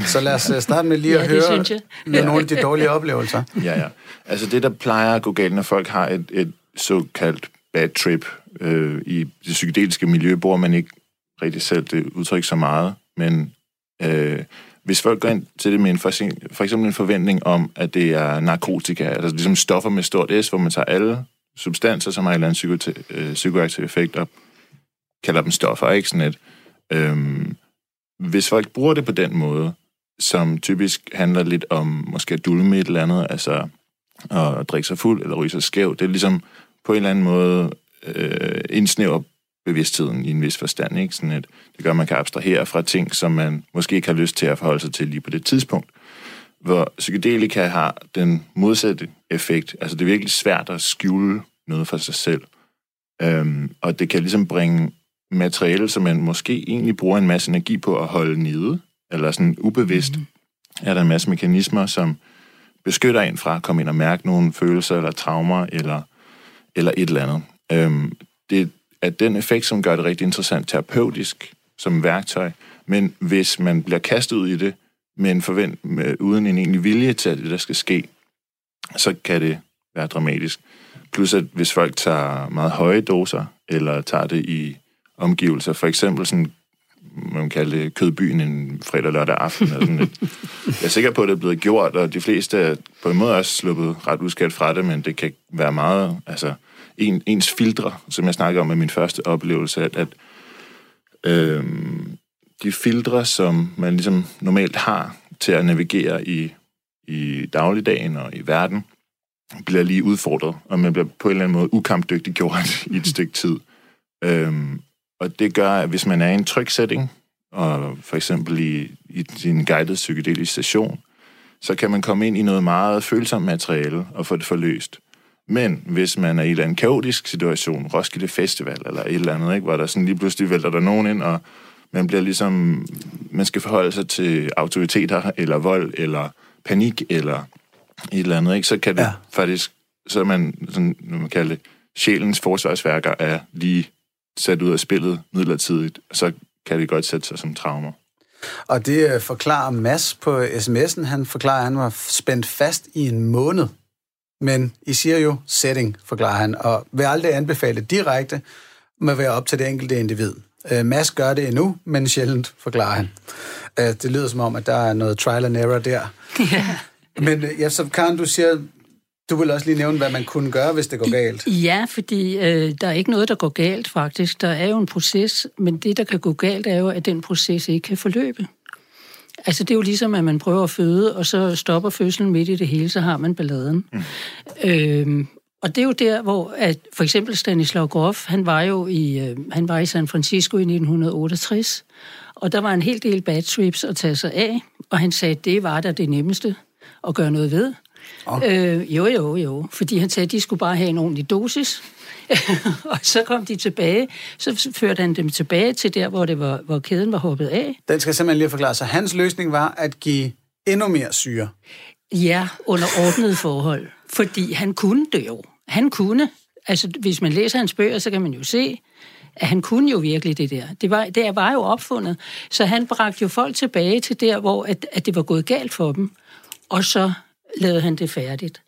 Så lad os øh, starte med lige Ja, at det høre synes jeg. med nogle af de dårlige oplevelser. ja, ja. Altså det, der plejer at gå galt, når folk har et, et såkaldt bad trip øh, i det psykedeliske miljø, bruger man ikke rigtig selv det udtryk så meget, men øh, hvis folk går ind til det med en for, for eksempel en forventning om, at det er narkotika, altså ligesom stoffer med stort S, hvor man tager alle substanser, som har en eller anden psyko- øh, psykoaktiv effekt, og kalder dem stoffer, ikke sådan et. Øhm, hvis folk bruger det på den måde, som typisk handler lidt om måske at dulme et eller andet, altså at drikke sig fuld eller ryge sig skæv, det er ligesom på en eller anden måde øh, indsnæver bevidstheden i en vis forstand. Ikke? Sådan at det gør, at man kan abstrahere fra ting, som man måske ikke har lyst til at forholde sig til lige på det tidspunkt. Hvor psykedelika har den modsatte effekt. Altså det er virkelig svært at skjule noget for sig selv. Øhm, og det kan ligesom bringe materiale, som man måske egentlig bruger en masse energi på at holde nede, eller sådan ubevidst, mm. er der en masse mekanismer, som beskytter en fra at komme ind og mærke nogle følelser, eller traumer, eller, eller et eller andet. Øhm, det at den effekt, som gør det rigtig interessant terapeutisk som værktøj, men hvis man bliver kastet ud i det, med en forvent, med, uden en egentlig vilje til, at det der skal ske, så kan det være dramatisk. Plus at hvis folk tager meget høje doser, eller tager det i omgivelser, for eksempel sådan, man kan kalde det kødbyen en fredag lørdag aften. Eller sådan et. Jeg er sikker på, at det er blevet gjort, og de fleste er på en måde også sluppet ret uskadt fra det, men det kan være meget, altså en, ens filtre, som jeg snakker om med min første oplevelse, at, at øh, de filtre, som man ligesom normalt har til at navigere i, i dagligdagen og i verden, bliver lige udfordret, og man bliver på en eller anden måde ukampdygtig gjort i et stykke tid. Øhm, og det gør, at hvis man er i en tryg setting, og for eksempel i, i sin guided psykedelisk station, så kan man komme ind i noget meget følsomt materiale og få det forløst. Men hvis man er i en eller anden kaotisk situation, Roskilde Festival eller et eller andet, ikke, hvor der sådan lige pludselig vælter der nogen ind, og man bliver ligesom, man skal forholde sig til autoriteter, eller vold, eller panik, eller et eller andet, ikke? så kan det ja. faktisk, så er man, sådan, man kalder det, sjælens forsvarsværker er lige sat ud af spillet midlertidigt, så kan det godt sætte sig som traumer. Og det øh, forklarer Mads på sms'en. Han forklarer, at han var spændt fast i en måned. Men I siger jo setting, forklarer han, og vil aldrig anbefale direkte, med at være op til det enkelte individ. Uh, Mads gør det endnu, men sjældent, forklarer han. Uh, det lyder som om, at der er noget trial and error der. Ja. Men ja, så Karen, du siger, du vil også lige nævne, hvad man kunne gøre, hvis det går galt. Ja, fordi øh, der er ikke noget, der går galt faktisk. Der er jo en proces, men det, der kan gå galt, er jo, at den proces ikke kan forløbe. Altså, det er jo ligesom, at man prøver at føde, og så stopper fødslen midt i det hele, så har man balladen. Mm. Øhm, og det er jo der, hvor at for eksempel Stanislav Grof, han var jo i, øh, han var i San Francisco i 1968, og der var en hel del bad trips at tage sig af, og han sagde, at det var da det nemmeste at gøre noget ved. Oh. Øh, jo, jo, jo. Fordi han sagde, at de skulle bare have en ordentlig dosis. og så kom de tilbage. Så førte han dem tilbage til der, hvor, det var, hvor kæden var hoppet af. Den skal simpelthen lige forklare. Så hans løsning var at give endnu mere syre? Ja, under ordnede forhold. Fordi han kunne det jo. Han kunne. Altså, hvis man læser hans bøger, så kan man jo se, at han kunne jo virkelig det der. Det var, det var jo opfundet. Så han bragte jo folk tilbage til der, hvor at, at det var gået galt for dem. Og så lavede han det færdigt.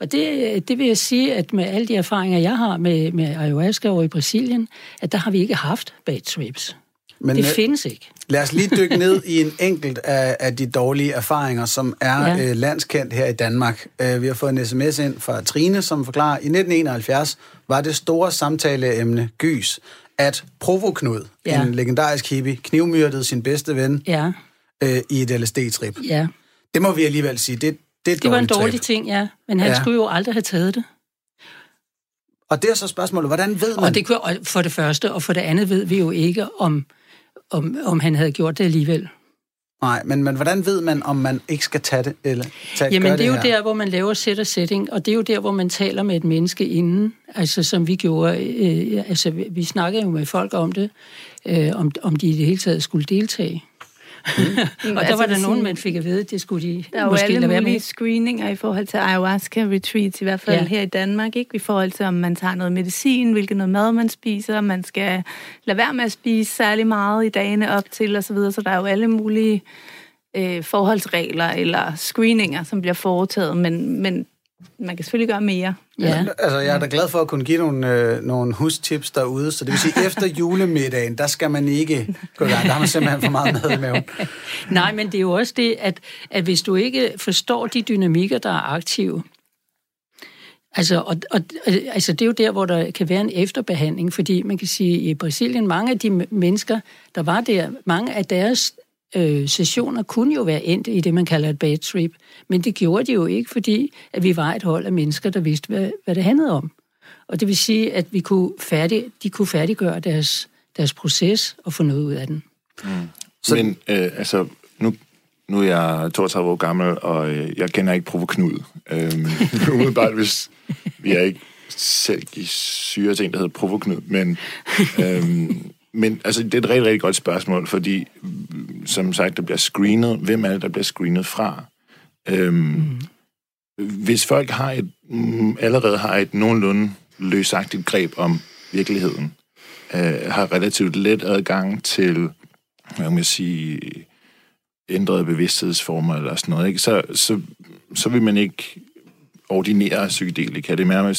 Og det, det vil jeg sige, at med alle de erfaringer, jeg har med, med ayahuasca over i Brasilien, at der har vi ikke haft bad trips. Men det findes ikke. Lad os lige dykke ned i en enkelt af, af de dårlige erfaringer, som er ja. øh, landskendt her i Danmark. Uh, vi har fået en sms ind fra Trine, som forklarer, at i 1971 var det store samtaleemne gys, at Provoknud, ja. en legendarisk hippie, knivmyrdede sin bedste ven ja. øh, i et LSD-trip. Ja. Det må vi alligevel sige, det, det, det var en dårlig trip. ting, ja. Men han ja. skulle jo aldrig have taget det. Og det er så spørgsmålet, hvordan ved man... Og det kunne, for det første, og for det andet ved vi jo ikke, om, om, om han havde gjort det alligevel. Nej, men, men hvordan ved man, om man ikke skal tage det? Eller tage, Jamen, det er jo her? der, hvor man laver set og setting, og det er jo der, hvor man taler med et menneske inden, altså som vi gjorde. Øh, altså, vi, vi snakkede jo med folk om det, øh, om, om de i det hele taget skulle deltage. Mm. og der var der nogen, man fik at vide, at det skulle de der måske lade være med. Der er alle screeninger i forhold til ayahuasca retreats, i hvert fald ja. her i Danmark, ikke? i forhold til, om man tager noget medicin, hvilket noget mad man spiser, man skal lade være med at spise særlig meget i dagene op til osv., så, videre. så der er jo alle mulige øh, forholdsregler eller screeninger, som bliver foretaget, men, men man kan selvfølgelig gøre mere. Ja. Altså, jeg er da glad for at kunne give nogle, øh, nogle hustips derude, så det vil sige, efter julemiddagen, der skal man ikke gå i gang. Der har man simpelthen for meget mad i maven. Nej, men det er jo også det, at, at hvis du ikke forstår de dynamikker, der er aktive, Altså, og, og, altså, det er jo der, hvor der kan være en efterbehandling, fordi man kan sige, at i Brasilien, mange af de mennesker, der var der, mange af deres øh, sessioner kunne jo være endt i det, man kalder et bad trip. Men det gjorde de jo ikke, fordi at vi var et hold af mennesker, der vidste, hvad, hvad det handlede om. Og det vil sige, at vi kunne færdig, de kunne færdiggøre deres, deres proces og få noget ud af den. Mm. Så... Men øh, altså, nu, nu er jeg 32 år gammel, og øh, jeg kender ikke Provo Knud. Øhm, umiddelbart, hvis vi er ikke selv syre en, der hedder Provo Knud. Men, øhm, men altså, det er et rigtig, rigtig godt spørgsmål, fordi, som sagt, der bliver screenet. Hvem er det, der bliver screenet fra? Øhm, mm. Hvis folk har et, mm, allerede har et nogenlunde løsagtigt greb om virkeligheden, øh, har relativt let adgang til, hvad man sige, ændrede bevidsthedsformer eller sådan noget, ikke? Så, så, så vil man ikke ordinere psykedelika. Det er mere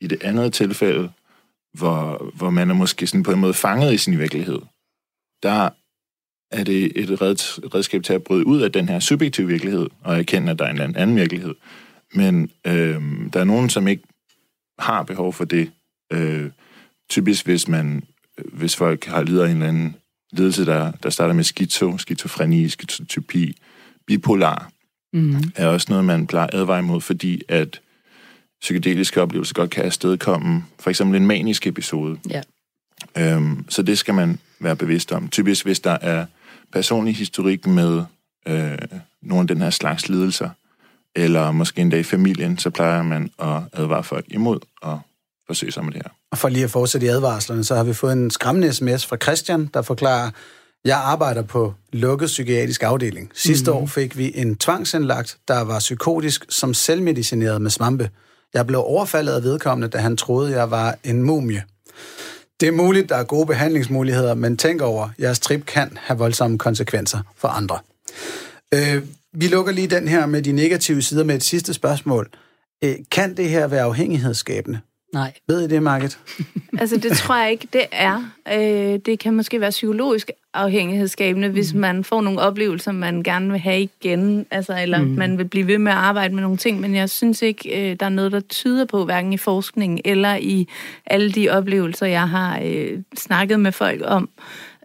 i det andet tilfælde, hvor, hvor man er måske sådan på en måde fanget i sin virkelighed, der er det et redskab til at bryde ud af den her subjektive virkelighed, og erkende, at der er en eller anden virkelighed. Men øh, der er nogen, som ikke har behov for det. Øh, typisk hvis man, hvis folk har lider en eller anden lidelse, der, der starter med skizo, skizofreni, skizotypi, bipolar, mm. er også noget, man plejer at advare imod, fordi at psykedeliske oplevelser godt kan afstedkomme for eksempel en manisk episode. Ja. Øhm, så det skal man være bevidst om. Typisk hvis der er personlig historik med øh, nogle af den her slags lidelser, eller måske endda i familien, så plejer man at advare folk imod at forsøge sig med det her. Og for lige at fortsætte i advarslerne, så har vi fået en skræmmende sms fra Christian, der forklarer, jeg arbejder på lukket psykiatrisk afdeling. Sidste mm. år fik vi en tvangsindlagt, der var psykotisk som selvmedicineret med svampe. Jeg blev overfaldet af vedkommende, da han troede, jeg var en mumie. Det er muligt, der er gode behandlingsmuligheder, men tænk over, jeres trip kan have voldsomme konsekvenser for andre. Øh, vi lukker lige den her med de negative sider med et sidste spørgsmål. Øh, kan det her være afhængighedsskabende? Nej. Ved I det, Market? altså, det tror jeg ikke, det er. Øh, det kan måske være psykologisk afhængighedsskabende, mm. hvis man får nogle oplevelser, man gerne vil have igen, altså, eller mm. man vil blive ved med at arbejde med nogle ting, men jeg synes ikke, øh, der er noget, der tyder på, hverken i forskning eller i alle de oplevelser, jeg har øh, snakket med folk om,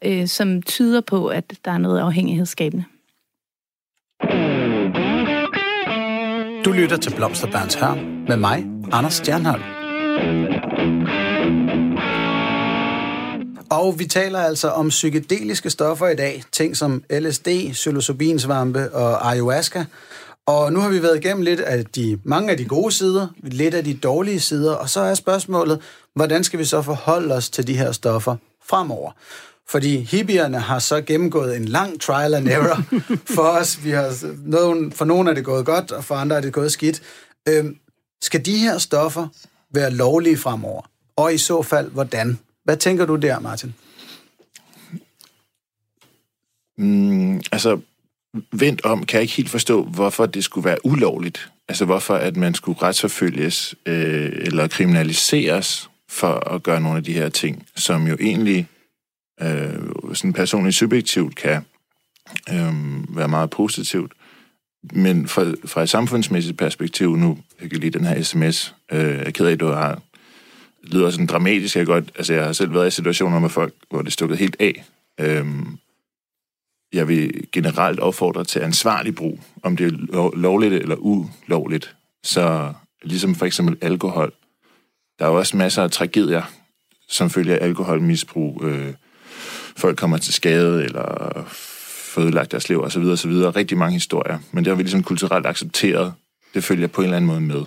øh, som tyder på, at der er noget afhængighedsskabende. Du lytter til Blomsterbørns Hørm med mig, Anders Stjernholm. Og vi taler altså om psykedeliske stoffer i dag. Ting som LSD, psilocybinsvampe og ayahuasca. Og nu har vi været igennem lidt af de, mange af de gode sider, lidt af de dårlige sider, og så er spørgsmålet, hvordan skal vi så forholde os til de her stoffer fremover? Fordi hippierne har så gennemgået en lang trial and error for os. Vi har, nogen, for nogle er det gået godt, og for andre er det gået skidt. Øhm, skal de her stoffer være lovlige fremover? Og i så fald, hvordan? Hvad tænker du der, Martin? Mm, altså, vendt om kan jeg ikke helt forstå, hvorfor det skulle være ulovligt. Altså, hvorfor at man skulle retsforfølges øh, eller kriminaliseres for at gøre nogle af de her ting, som jo egentlig øh, sådan personligt subjektivt kan øh, være meget positivt. Men fra, fra et samfundsmæssigt perspektiv, nu jeg kan lige den her sms, øh, jeg er ked af, at du har det lyder sådan dramatisk. Jeg, godt, altså, jeg har selv været i situationer med folk, hvor det stukket helt af. Øhm, jeg vil generelt opfordre til ansvarlig brug, om det er lovligt eller ulovligt. Så ligesom for eksempel alkohol. Der er jo også masser af tragedier, som følger alkoholmisbrug. Øh, folk kommer til skade, eller fødelagt deres liv, osv. osv. Rigtig mange historier. Men det har vi ligesom kulturelt accepteret. Det følger på en eller anden måde med.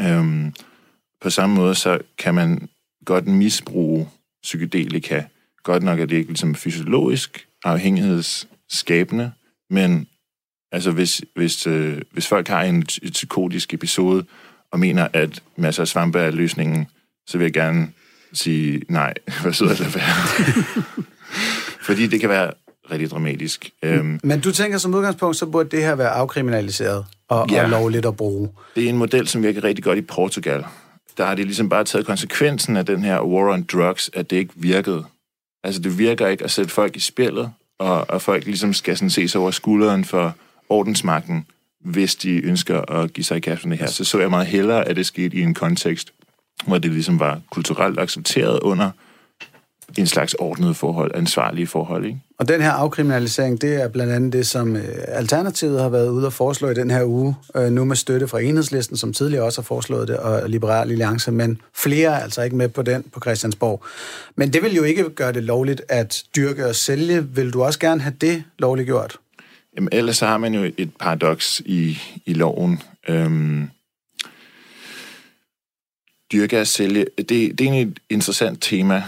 Øhm, på samme måde, så kan man godt misbruge psykedelika. Godt nok er det ikke ligesom fysiologisk afhængighedsskabende, men altså hvis, hvis, øh, hvis folk har en et psykotisk episode og mener, at masser af svampe er løsningen, så vil jeg gerne sige nej, hvad sidder der være? Fordi det kan være rigtig dramatisk. Øhm, Men du tænker som udgangspunkt, så burde det her være afkriminaliseret og, ja, og lovligt at bruge? Det er en model, som virker rigtig godt i Portugal. Der har de ligesom bare taget konsekvensen af den her war on drugs, at det ikke virkede. Altså det virker ikke at sætte folk i spillet, og, og folk ligesom skal sådan ses over skulderen for ordensmagten, hvis de ønsker at give sig i kast med det her. Så så jeg meget hellere, at det skete i en kontekst, hvor det ligesom var kulturelt accepteret under en slags ordnet forhold, ansvarlige forhold, ikke? Og den her afkriminalisering, det er blandt andet det, som øh, Alternativet har været ude og foreslå i den her uge, øh, nu med støtte fra Enhedslisten, som tidligere også har foreslået det, og Liberal Alliance, men flere er altså ikke med på den på Christiansborg. Men det vil jo ikke gøre det lovligt at dyrke og sælge. Vil du også gerne have det lovligt gjort? Jamen, ellers så har man jo et paradoks i, i loven. Øhm, dyrke og sælge, det, det er egentlig et interessant tema.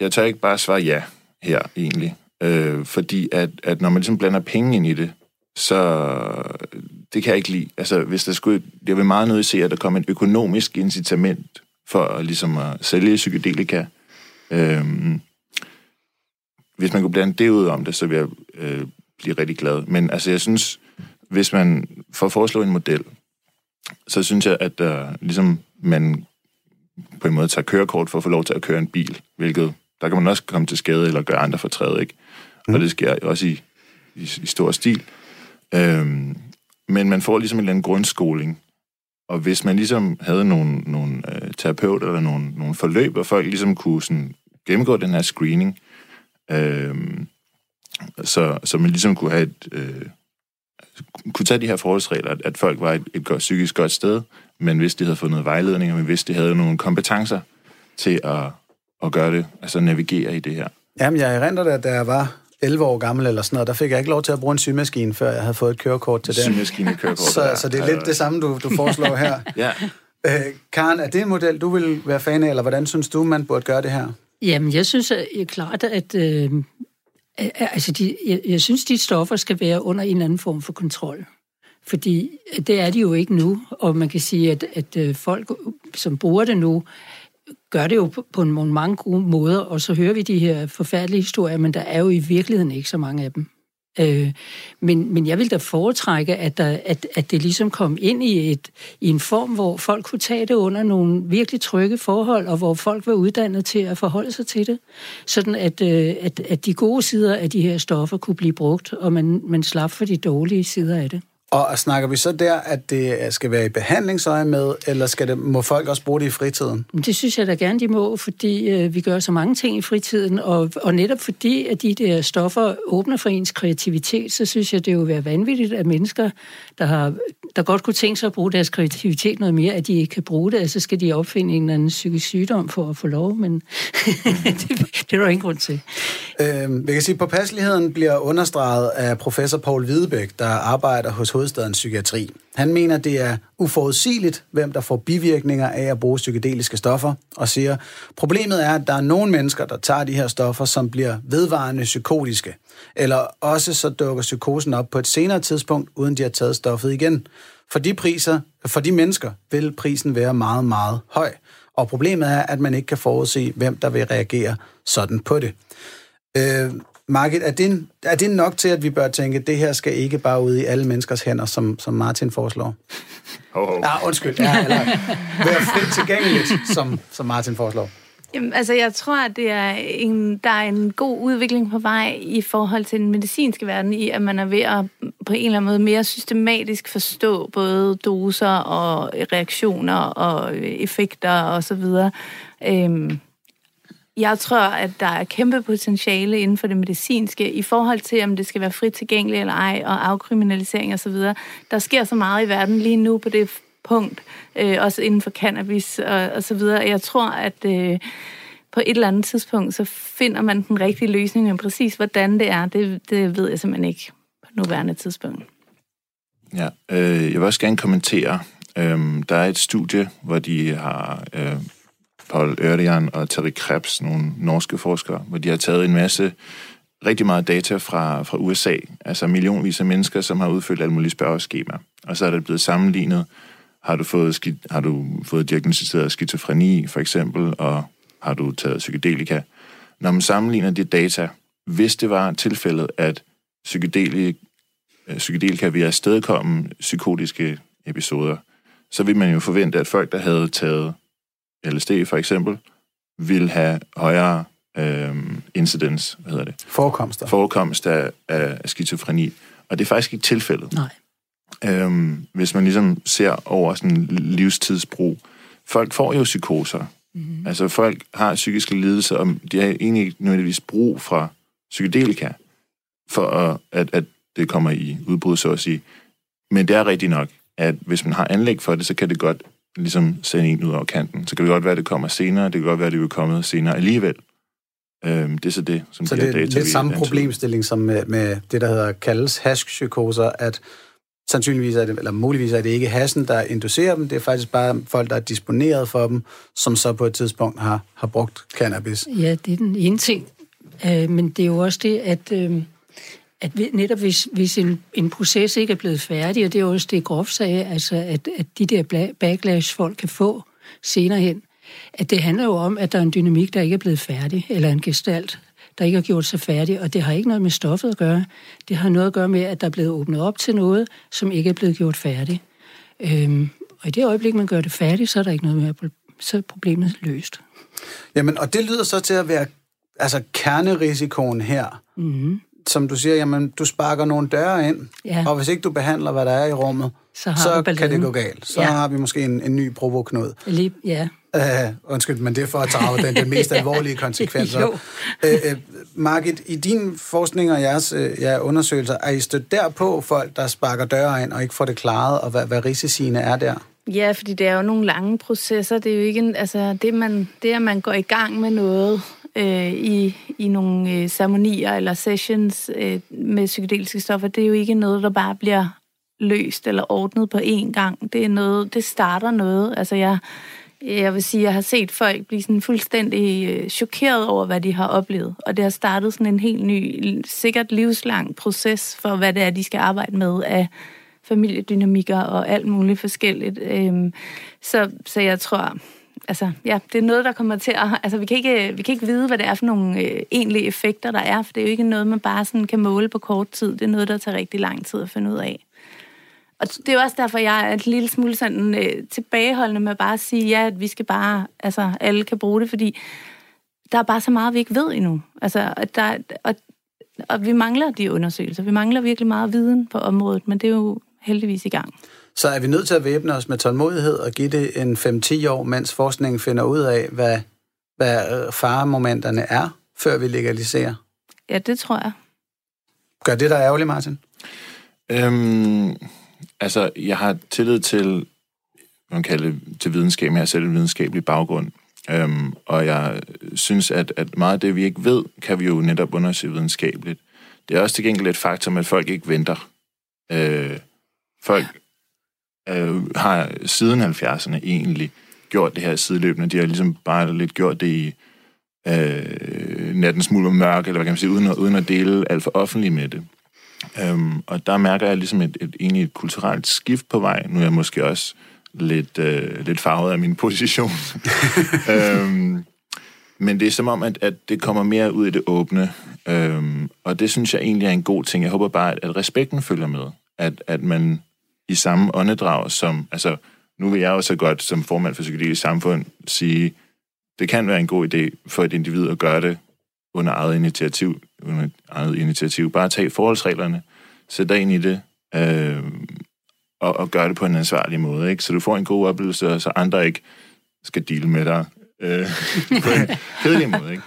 Jeg tør ikke bare svare ja her, egentlig. Øh, fordi at, at når man ligesom blander penge ind i det, så det kan jeg ikke lide. Altså, hvis der skulle, jeg vil meget nødt se, at der kommer et økonomisk incitament for at, ligesom at sælge psykedelika. Øhm, hvis man kunne blande det ud om det, så ville jeg øh, blive rigtig glad. Men altså, jeg synes, hvis man får foreslå en model, så synes jeg, at øh, ligesom man på en måde tager kørekort for at få lov til at køre en bil, hvilket der kan man også komme til skade eller gøre andre fortræd, ikke? Mm. Og det sker også i, i, i stor stil. Øhm, men man får ligesom en eller anden grundskoling, og hvis man ligesom havde nogle, nogle øh, terapeuter eller nogle, nogle forløb, og folk ligesom kunne sådan gennemgå den her screening, øh, så, så man ligesom kunne have et, øh, kunne tage de her forholdsregler, at, at folk var et, et godt, psykisk godt sted, men hvis de havde fået noget vejledning, og hvis de havde nogle kompetencer til at, at gøre det, altså navigere i det her. Jamen, jeg erindrer det, at da jeg var 11 år gammel eller sådan noget, der fik jeg ikke lov til at bruge en symaskine, før jeg havde fået et kørekort til den. Symaskine kørekort. så, så det er lidt det samme, du, du foreslår her. ja. Øh, Karen, er det en model, du vil være fan af, eller hvordan synes du, man burde gøre det her? Jamen, jeg synes at, klart, at øh, altså de, jeg, jeg synes, de stoffer skal være under en eller anden form for kontrol. Fordi det er de jo ikke nu, og man kan sige, at, at øh, folk, som bruger det nu, gør det jo på, en nogle mange gode måder, og så hører vi de her forfærdelige historier, men der er jo i virkeligheden ikke så mange af dem. Øh, men, men jeg vil da foretrække, at, der, at, at det ligesom kom ind i, et, i en form, hvor folk kunne tage det under nogle virkelig trygge forhold, og hvor folk var uddannet til at forholde sig til det, sådan at, øh, at, at de gode sider af de her stoffer kunne blive brugt, og man, man slap for de dårlige sider af det. Og snakker vi så der, at det skal være i behandlingsøje med, eller skal det, må folk også bruge det i fritiden? Det synes jeg da gerne, de må, fordi øh, vi gør så mange ting i fritiden, og, og netop fordi, at de der stoffer åbner for ens kreativitet, så synes jeg, det jo være vanvittigt, at mennesker, der, har, der godt kunne tænke sig at bruge deres kreativitet noget mere, at de ikke kan bruge det, så skal de opfinde en eller anden psykisk sygdom for at få lov, men det, det er der ingen grund til. Øh, vi kan sige, at påpasseligheden bliver understreget af professor Paul Hvidebæk, der arbejder hos hovedstadens psykiatri. Han mener, det er uforudsigeligt, hvem der får bivirkninger af at bruge psykedeliske stoffer, og siger, problemet er, at der er nogle mennesker, der tager de her stoffer, som bliver vedvarende psykotiske, eller også så dukker psykosen op på et senere tidspunkt, uden de har taget stoffet igen. For de, priser, for de mennesker vil prisen være meget, meget høj. Og problemet er, at man ikke kan forudse, hvem der vil reagere sådan på det. Øh, Margit, er det, er det nok til, at vi bør tænke, at det her skal ikke bare ud i alle menneskers hænder, som, som Martin foreslår? Oh, oh. Ja, undskyld. Ja, eller være frit tilgængeligt, som, som Martin foreslår. Jamen, altså, jeg tror, at det er en, der er en god udvikling på vej i forhold til den medicinske verden, i at man er ved at på en eller anden måde mere systematisk forstå både doser og reaktioner og effekter og så videre. Øhm, jeg tror, at der er kæmpe potentiale inden for det medicinske i forhold til, om det skal være frit tilgængeligt eller ej, og afkriminalisering osv. Der sker så meget i verden lige nu på det punkt, øh, også inden for cannabis og, og så videre. Jeg tror, at øh, på et eller andet tidspunkt, så finder man den rigtige løsning, men præcis hvordan det er, det, det ved jeg simpelthen ikke på nuværende tidspunkt. Ja, øh, jeg vil også gerne kommentere. Øh, der er et studie, hvor de har øh, Paul Ørdian og Terry Krebs, nogle norske forskere, hvor de har taget en masse, rigtig meget data fra, fra USA, altså millionvis af mennesker, som har udfyldt alle mulige spørgeskema. Og så er det blevet sammenlignet, har du fået, har du fået diagnostiseret skizofreni, for eksempel, og har du taget psykedelika. Når man sammenligner de data, hvis det var tilfældet, at psykedelika, øh, psykedelika vil afstedkomme psykotiske episoder, så vil man jo forvente, at folk, der havde taget LSD for eksempel, vil have højere øh, incidence, hvad hedder det? Forekomster. Forekomst af, af, skizofreni. Og det er faktisk ikke tilfældet. Nej. Øhm, hvis man ligesom ser over sådan livstidsbrug. Folk får jo psykoser Mm. Altså folk har psykiske lidelser, og de har egentlig ikke nødvendigvis brug for psykedelika, for at, at, at det kommer i udbrud, så at sige. Men det er rigtigt nok, at hvis man har anlæg for det, så kan det godt ligesom sende en ud over kanten. Så kan det godt være, at det kommer senere, det kan godt være, at det vil komme senere alligevel. Øhm, det er så det, som så de det er lidt samme problemstilling som med, med det, der hedder kaldes hashpsykoser, at sandsynligvis er det, eller muligvis er det ikke hassen, der inducerer dem, det er faktisk bare folk, der er disponeret for dem, som så på et tidspunkt har, har brugt cannabis. Ja, det er den ene ting. Øh, men det er jo også det, at, øh, at netop hvis, hvis en, en proces ikke er blevet færdig, og det er også det, Grof sagde, altså at, at de der backlash, folk kan få senere hen, at det handler jo om, at der er en dynamik, der ikke er blevet færdig, eller en gestalt, der ikke har gjort sig færdig, og det har ikke noget med stoffet at gøre. Det har noget at gøre med, at der er blevet åbnet op til noget, som ikke er blevet gjort færdigt. Øhm, og i det øjeblik, man gør det færdigt, så er der ikke noget mere, så er problemet løst. Jamen, og det lyder så til at være altså kernerisikoen her. Mm-hmm. Som du siger, jamen, du sparker nogle døre ind, Ja. og hvis ikke du behandler, hvad der er i rummet, Så har så kan det gå galt. Så Ja. har vi måske en, en ny provoknud. Lige, ja. Uh, undskyld, men det er for at tage den, den mest alvorlige konsekvenser. Jo. uh, uh, Margit, i din forskning og jeres uh, ja, undersøgelser, er I stødt derpå folk, der sparker døre ind og ikke får det klaret, og hvad, hvad risiciene er der? Ja, fordi det er jo nogle lange processer. Det er jo ikke en, altså det, man, det at man går i gang med noget øh, i, i nogle øh, ceremonier eller sessions øh, med psykedeliske stoffer, det er jo ikke noget, der bare bliver løst eller ordnet på én gang. Det er noget, det starter noget. Altså jeg, jeg vil sige, jeg har set folk blive sådan fuldstændig øh, chokeret over, hvad de har oplevet. Og det har startet sådan en helt ny, sikkert livslang proces for, hvad det er, de skal arbejde med af familiedynamikker og alt muligt forskelligt. Øhm, så, så jeg tror, altså, ja, det er noget, der kommer til at... Altså, vi kan ikke, øh, vi kan ikke vide, hvad det er for nogle øh, egentlige effekter, der er, for det er jo ikke noget, man bare sådan kan måle på kort tid. Det er noget, der tager rigtig lang tid at finde ud af. Og det er jo også derfor, jeg er et lille smule sådan øh, tilbageholdende med bare at sige, ja, at vi skal bare, altså alle kan bruge det, fordi der er bare så meget, vi ikke ved endnu. Altså, at der, og, og vi mangler de undersøgelser. Vi mangler virkelig meget viden på området, men det er jo heldigvis i gang. Så er vi nødt til at væbne os med tålmodighed og give det en 5-10 år, mens forskningen finder ud af, hvad, hvad øh, faremomenterne er, før vi legaliserer. Ja, det tror jeg. Gør det der ærgerligt, Martin? Øhm, altså, jeg har tillid til, man kalder det til videnskab, jeg har selv en videnskabelig baggrund. Øhm, og jeg synes, at, at meget af det, vi ikke ved, kan vi jo netop undersøge videnskabeligt. Det er også til gengæld et faktum, at folk ikke venter. Øh, folk øh, har siden 70'erne egentlig gjort det her sideløbende. De har ligesom bare lidt gjort det i øh, nattens smule og mørke, eller hvad kan man sige, uden at, uden at dele alt for offentligt med det. Øhm, og der mærker jeg ligesom et, et, egentlig et kulturelt skift på vej. Nu er jeg måske også lidt, øh, lidt farvet af min position. øhm, men det er som om, at, at det kommer mere ud i det åbne. Øhm, og det synes jeg egentlig er en god ting. Jeg håber bare, at, at respekten følger med. At, at man i samme åndedrag som... Altså, nu vil jeg jo så godt som formand for Psykedelisk Samfund sige, det kan være en god idé for et individ at gøre det under eget initiativ. Under eget initiativ. Bare tage forholdsreglerne, sæt dig ind i det, øh, og, og gøre det på en ansvarlig måde. Ikke? Så du får en god oplevelse, og så andre ikke skal deale med dig øh, på en kedelig måde. Ikke?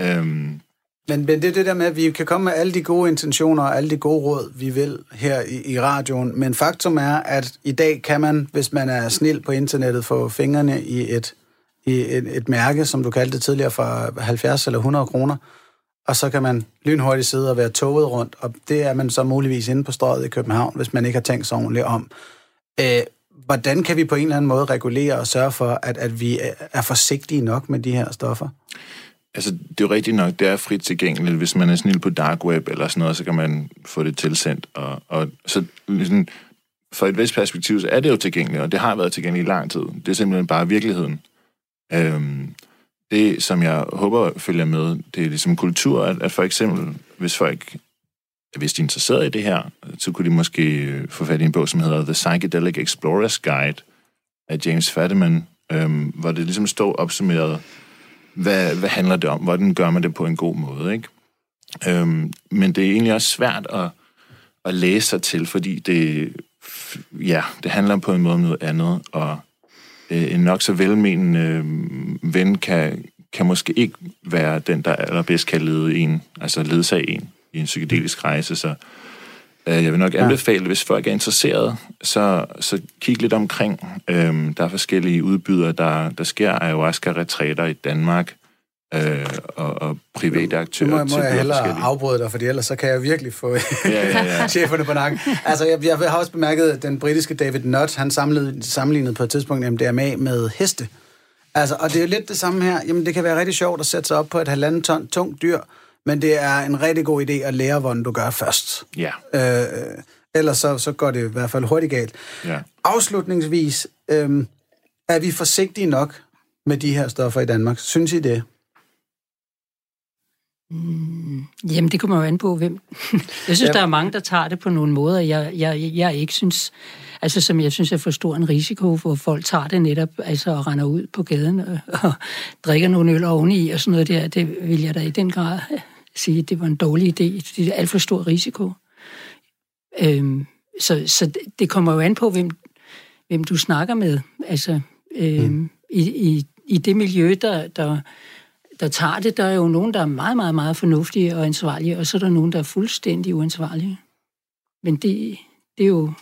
øhm, men, men det er det der med, at vi kan komme med alle de gode intentioner og alle de gode råd, vi vil her i, i radioen. Men faktum er, at i dag kan man, hvis man er snil på internettet, få fingrene i et, i et, et mærke, som du kaldte det tidligere, for 70 eller 100 kroner. Og så kan man lynhurtigt sidde og være toget rundt, og det er man så muligvis inde på strøget i København, hvis man ikke har tænkt sig ordentligt om. Øh, hvordan kan vi på en eller anden måde regulere og sørge for, at, at vi er forsigtige nok med de her stoffer? Altså, det er jo rigtigt nok, det er frit tilgængeligt. Hvis man er snil på dark web eller sådan noget, så kan man få det tilsendt. Og, og så ligesom, for et vist perspektiv, så er det jo tilgængeligt, og det har været tilgængeligt i lang tid. Det er simpelthen bare virkeligheden. Øhm, det, som jeg håber følger med, det er ligesom kultur, at, at for eksempel, hvis folk hvis de er interesseret i det her, så kunne de måske øh, få fat i en bog, som hedder The Psychedelic Explorer's Guide af James Fadiman, øhm, hvor det ligesom står opsummeret, hvad, hvad handler det om? Hvordan gør man det på en god måde? Ikke? Øhm, men det er egentlig også svært at, at læse sig til, fordi det, ja, det handler på en måde om noget andet, og øh, en nok så velmenende øh, ven kan, kan måske ikke være den, der allerbedst kan lede en, altså ledsage en i en psykedelisk rejse, så jeg vil nok anbefale, ja. hvis folk er interesseret, så, så kig lidt omkring. Øhm, der er forskellige udbydere, der, der sker ayahuasca-retræter i Danmark, øh, og, og private aktører. Nu må, må jeg hellere afbryde dig, for ellers så kan jeg virkelig få Ja, ja, ja. cheferne på nakken. Altså, jeg, jeg har også bemærket, at den britiske David Nutt, han sammenlignede, sammenlignede på et tidspunkt MDMA med heste. Altså, og det er jo lidt det samme her. Jamen, det kan være rigtig sjovt at sætte sig op på et halvanden ton tungt dyr, men det er en rigtig god idé at lære, hvordan du gør først. Ja, Øh, ellers så, så går det i hvert fald hurtigt galt. ja. Afslutningsvis, øh, er vi forsigtige nok med de her stoffer i Danmark? Synes I det? Jamen, det kommer jo an på, hvem... Jeg synes, ja. der er mange, der tager det på nogle måder, jeg, jeg, jeg ikke synes... Altså, som jeg synes er for stor en risiko, hvor folk tager det netop, altså, og render ud på gaden og, og drikker nogle øl oveni og sådan noget der. Det vil jeg da i den grad sige, det var en dårlig idé. Det er alt for stor risiko. Øhm, så, så det- det kommer jo an på, hvem, hvem du snakker med. Altså, øhm, mm. i, i, i det miljø, der, der, der tager det, der er jo nogen, der er meget, meget, meget fornuftige og ansvarlige, og så er der nogen, der er fuldstændig uansvarlige. Men det, det er jo...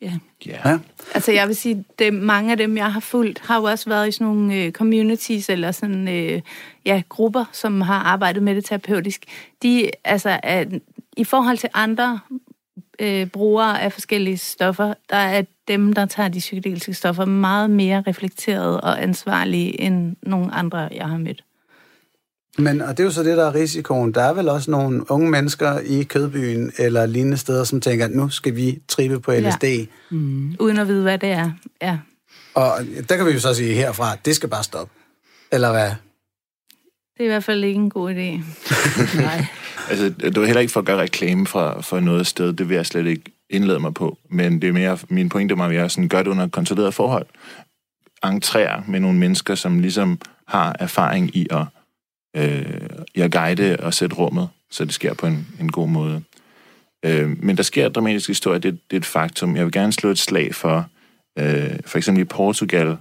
Ja, ja. Ja. Altså jeg vil sige, det, mange af dem, jeg har fulgt, har jo også været i sådan nogle øh, communities eller sådan, øh, ja, grupper, som har arbejdet med det terapeutisk. De, altså, er, i forhold til andre øh, brugere af forskellige stoffer, der er dem, der tager de psykedeliske stoffer, meget mere reflekteret og ansvarlige end nogle andre, jeg har mødt. Men, og det er jo så det, der er risikoen. Der er vel også nogle unge mennesker i Kødbyen eller lignende steder, som tænker, at nu skal vi trippe på LSD. Ja. Uden at vide, hvad det er. Ja. Og der kan vi jo så sige herfra, at det skal bare stoppe. Eller hvad? Det er i hvert fald ikke en god idé. nej. Altså, det var heller ikke for at gøre reklame for, for noget sted, det vil jeg slet ikke indlede mig på. Men det er mere, min pointe var mere sådan, gør det under kontrolleret forhold. Entrér med nogle mennesker, som ligesom har erfaring i at, øh, i at guide og sætte rummet, så det sker på en, en god måde. Øh, men der sker dramatisk historie, det, det er et faktum. Jeg vil gerne slå et slag for, øh, for eksempel i Portugal,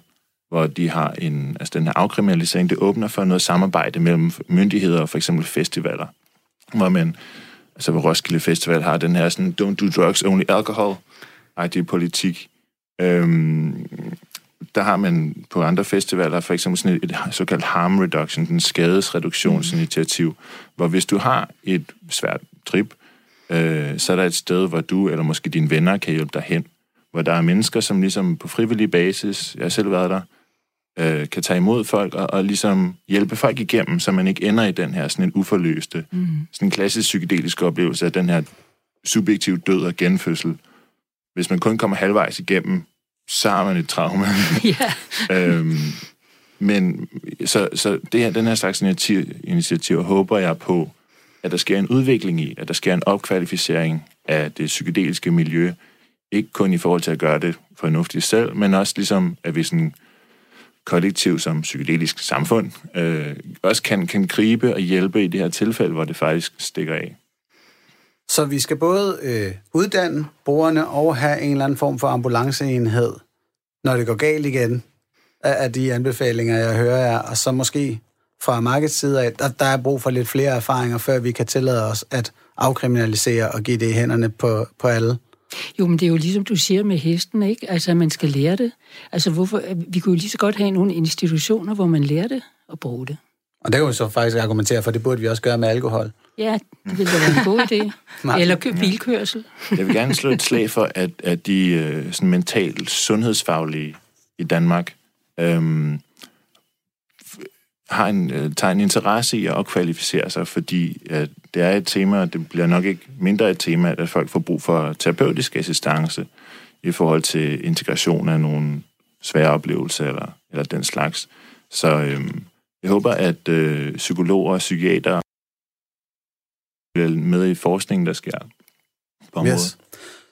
hvor de har en, altså den her afkriminalisering, det åbner for noget samarbejde mellem myndigheder og for eksempel festivaler, hvor man, altså hvor Roskilde Festival har den her sådan, don't do drugs, only alcohol, agtige politik. Øhm, der har man på andre festivaler for eksempel sådan et, et såkaldt harm reduction, den skadesreduktionsinitiativ, hvor hvis du har et svært trip, øh, så er der et sted, hvor du eller måske dine venner kan hjælpe dig hen, hvor der er mennesker, som ligesom på frivillig basis, jeg har selv været der, øh, kan tage imod folk og, og ligesom hjælpe folk igennem, så man ikke ender i den her sådan en uforløste, mm. sådan en klassisk psykedelisk oplevelse af den her subjektiv død og genfødsel. Hvis man kun kommer halvvejs igennem, så har man et traume. ja. øhm, men så, så det her, den her slags initiativ, initiativer håber jeg på, at der sker en udvikling i, at der sker en opkvalificering af det psykedeliske miljø, ikke kun i forhold til at gøre det fornuftigt selv, men også ligesom, at vi sådan kollektiv som psykedelisk samfund øh, også kan, kan gribe og hjælpe i det her tilfælde, hvor det faktisk stikker af. Så vi skal både øh, uddanne brugerne og have en eller anden form for ambulanceenhed, når det går galt igen, af, af de anbefalinger, jeg hører jer, og så måske fra markedets side af, der, der er brug for lidt flere erfaringer, før vi kan tillade os at afkriminalisere og give det i hænderne på, på alle. Jo, men det er jo ligesom du siger med hesten, ikke? Altså, at man skal lære det. Altså, hvorfor, vi kunne jo lige så godt have nogle institutioner, hvor man lærer det og bruge det. Og det kan vi så faktisk argumentere for, det burde vi også gøre med alkohol. Ja, det ville da være en god idé. Eller kø- bilkørsel. Jeg vil gerne slå et slag for, at, at de øh, sådan mentalt sundhedsfaglige i Danmark øhm, har en, øh, tager en interesse i at opkvalificere sig, fordi at det er et tema, og det bliver nok ikke mindre et tema, at folk får brug for terapeutisk assistance i forhold til integration af nogle svære oplevelser eller, eller den slags. Så øhm, jeg håber, at øh, psykologer og psykiater bliver med i forskningen, der sker på området. Yes.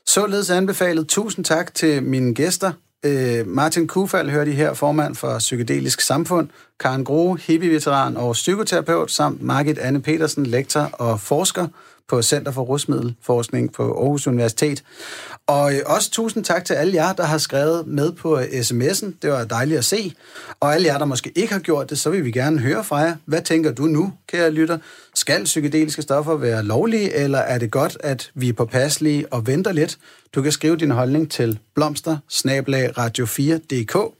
Således anbefalet. Tusind tak til mine gæster. Øh, Martin Kufald hørte I her, formand for Psykedelisk Samfund, Karen Grohe, hippie-veteran og psykoterapeut, samt Margit Anne Petersen, lektor og forsker på Center for Rusmiddelforskning på Aarhus Universitet. Og øh, også tusind tak til alle jer, der har skrevet med på øh, sms'en. Det var dejligt at se. Og alle jer, der måske ikke har gjort det, så vil vi gerne høre fra jer. Hvad tænker du nu, kære lytter? Skal psykedeliske stoffer være lovlige, eller er det godt, at vi er påpasselige og venter lidt? Du kan skrive din holdning til blomster radio4.dk.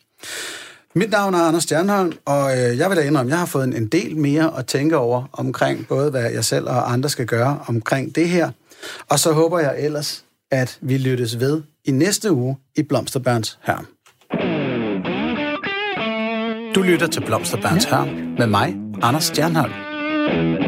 Mit navn er Anders Stjernholm, og øh, jeg vil da indrømme, at jeg har fået en del mere at tænke over omkring både, hvad jeg selv og andre skal gøre omkring det her. Og så håber jeg ellers, at vi lyttes ved i næste uge i Blomsterbørns her. Du lytter til Blomsterbørns her med mig, Anders Stjernholm.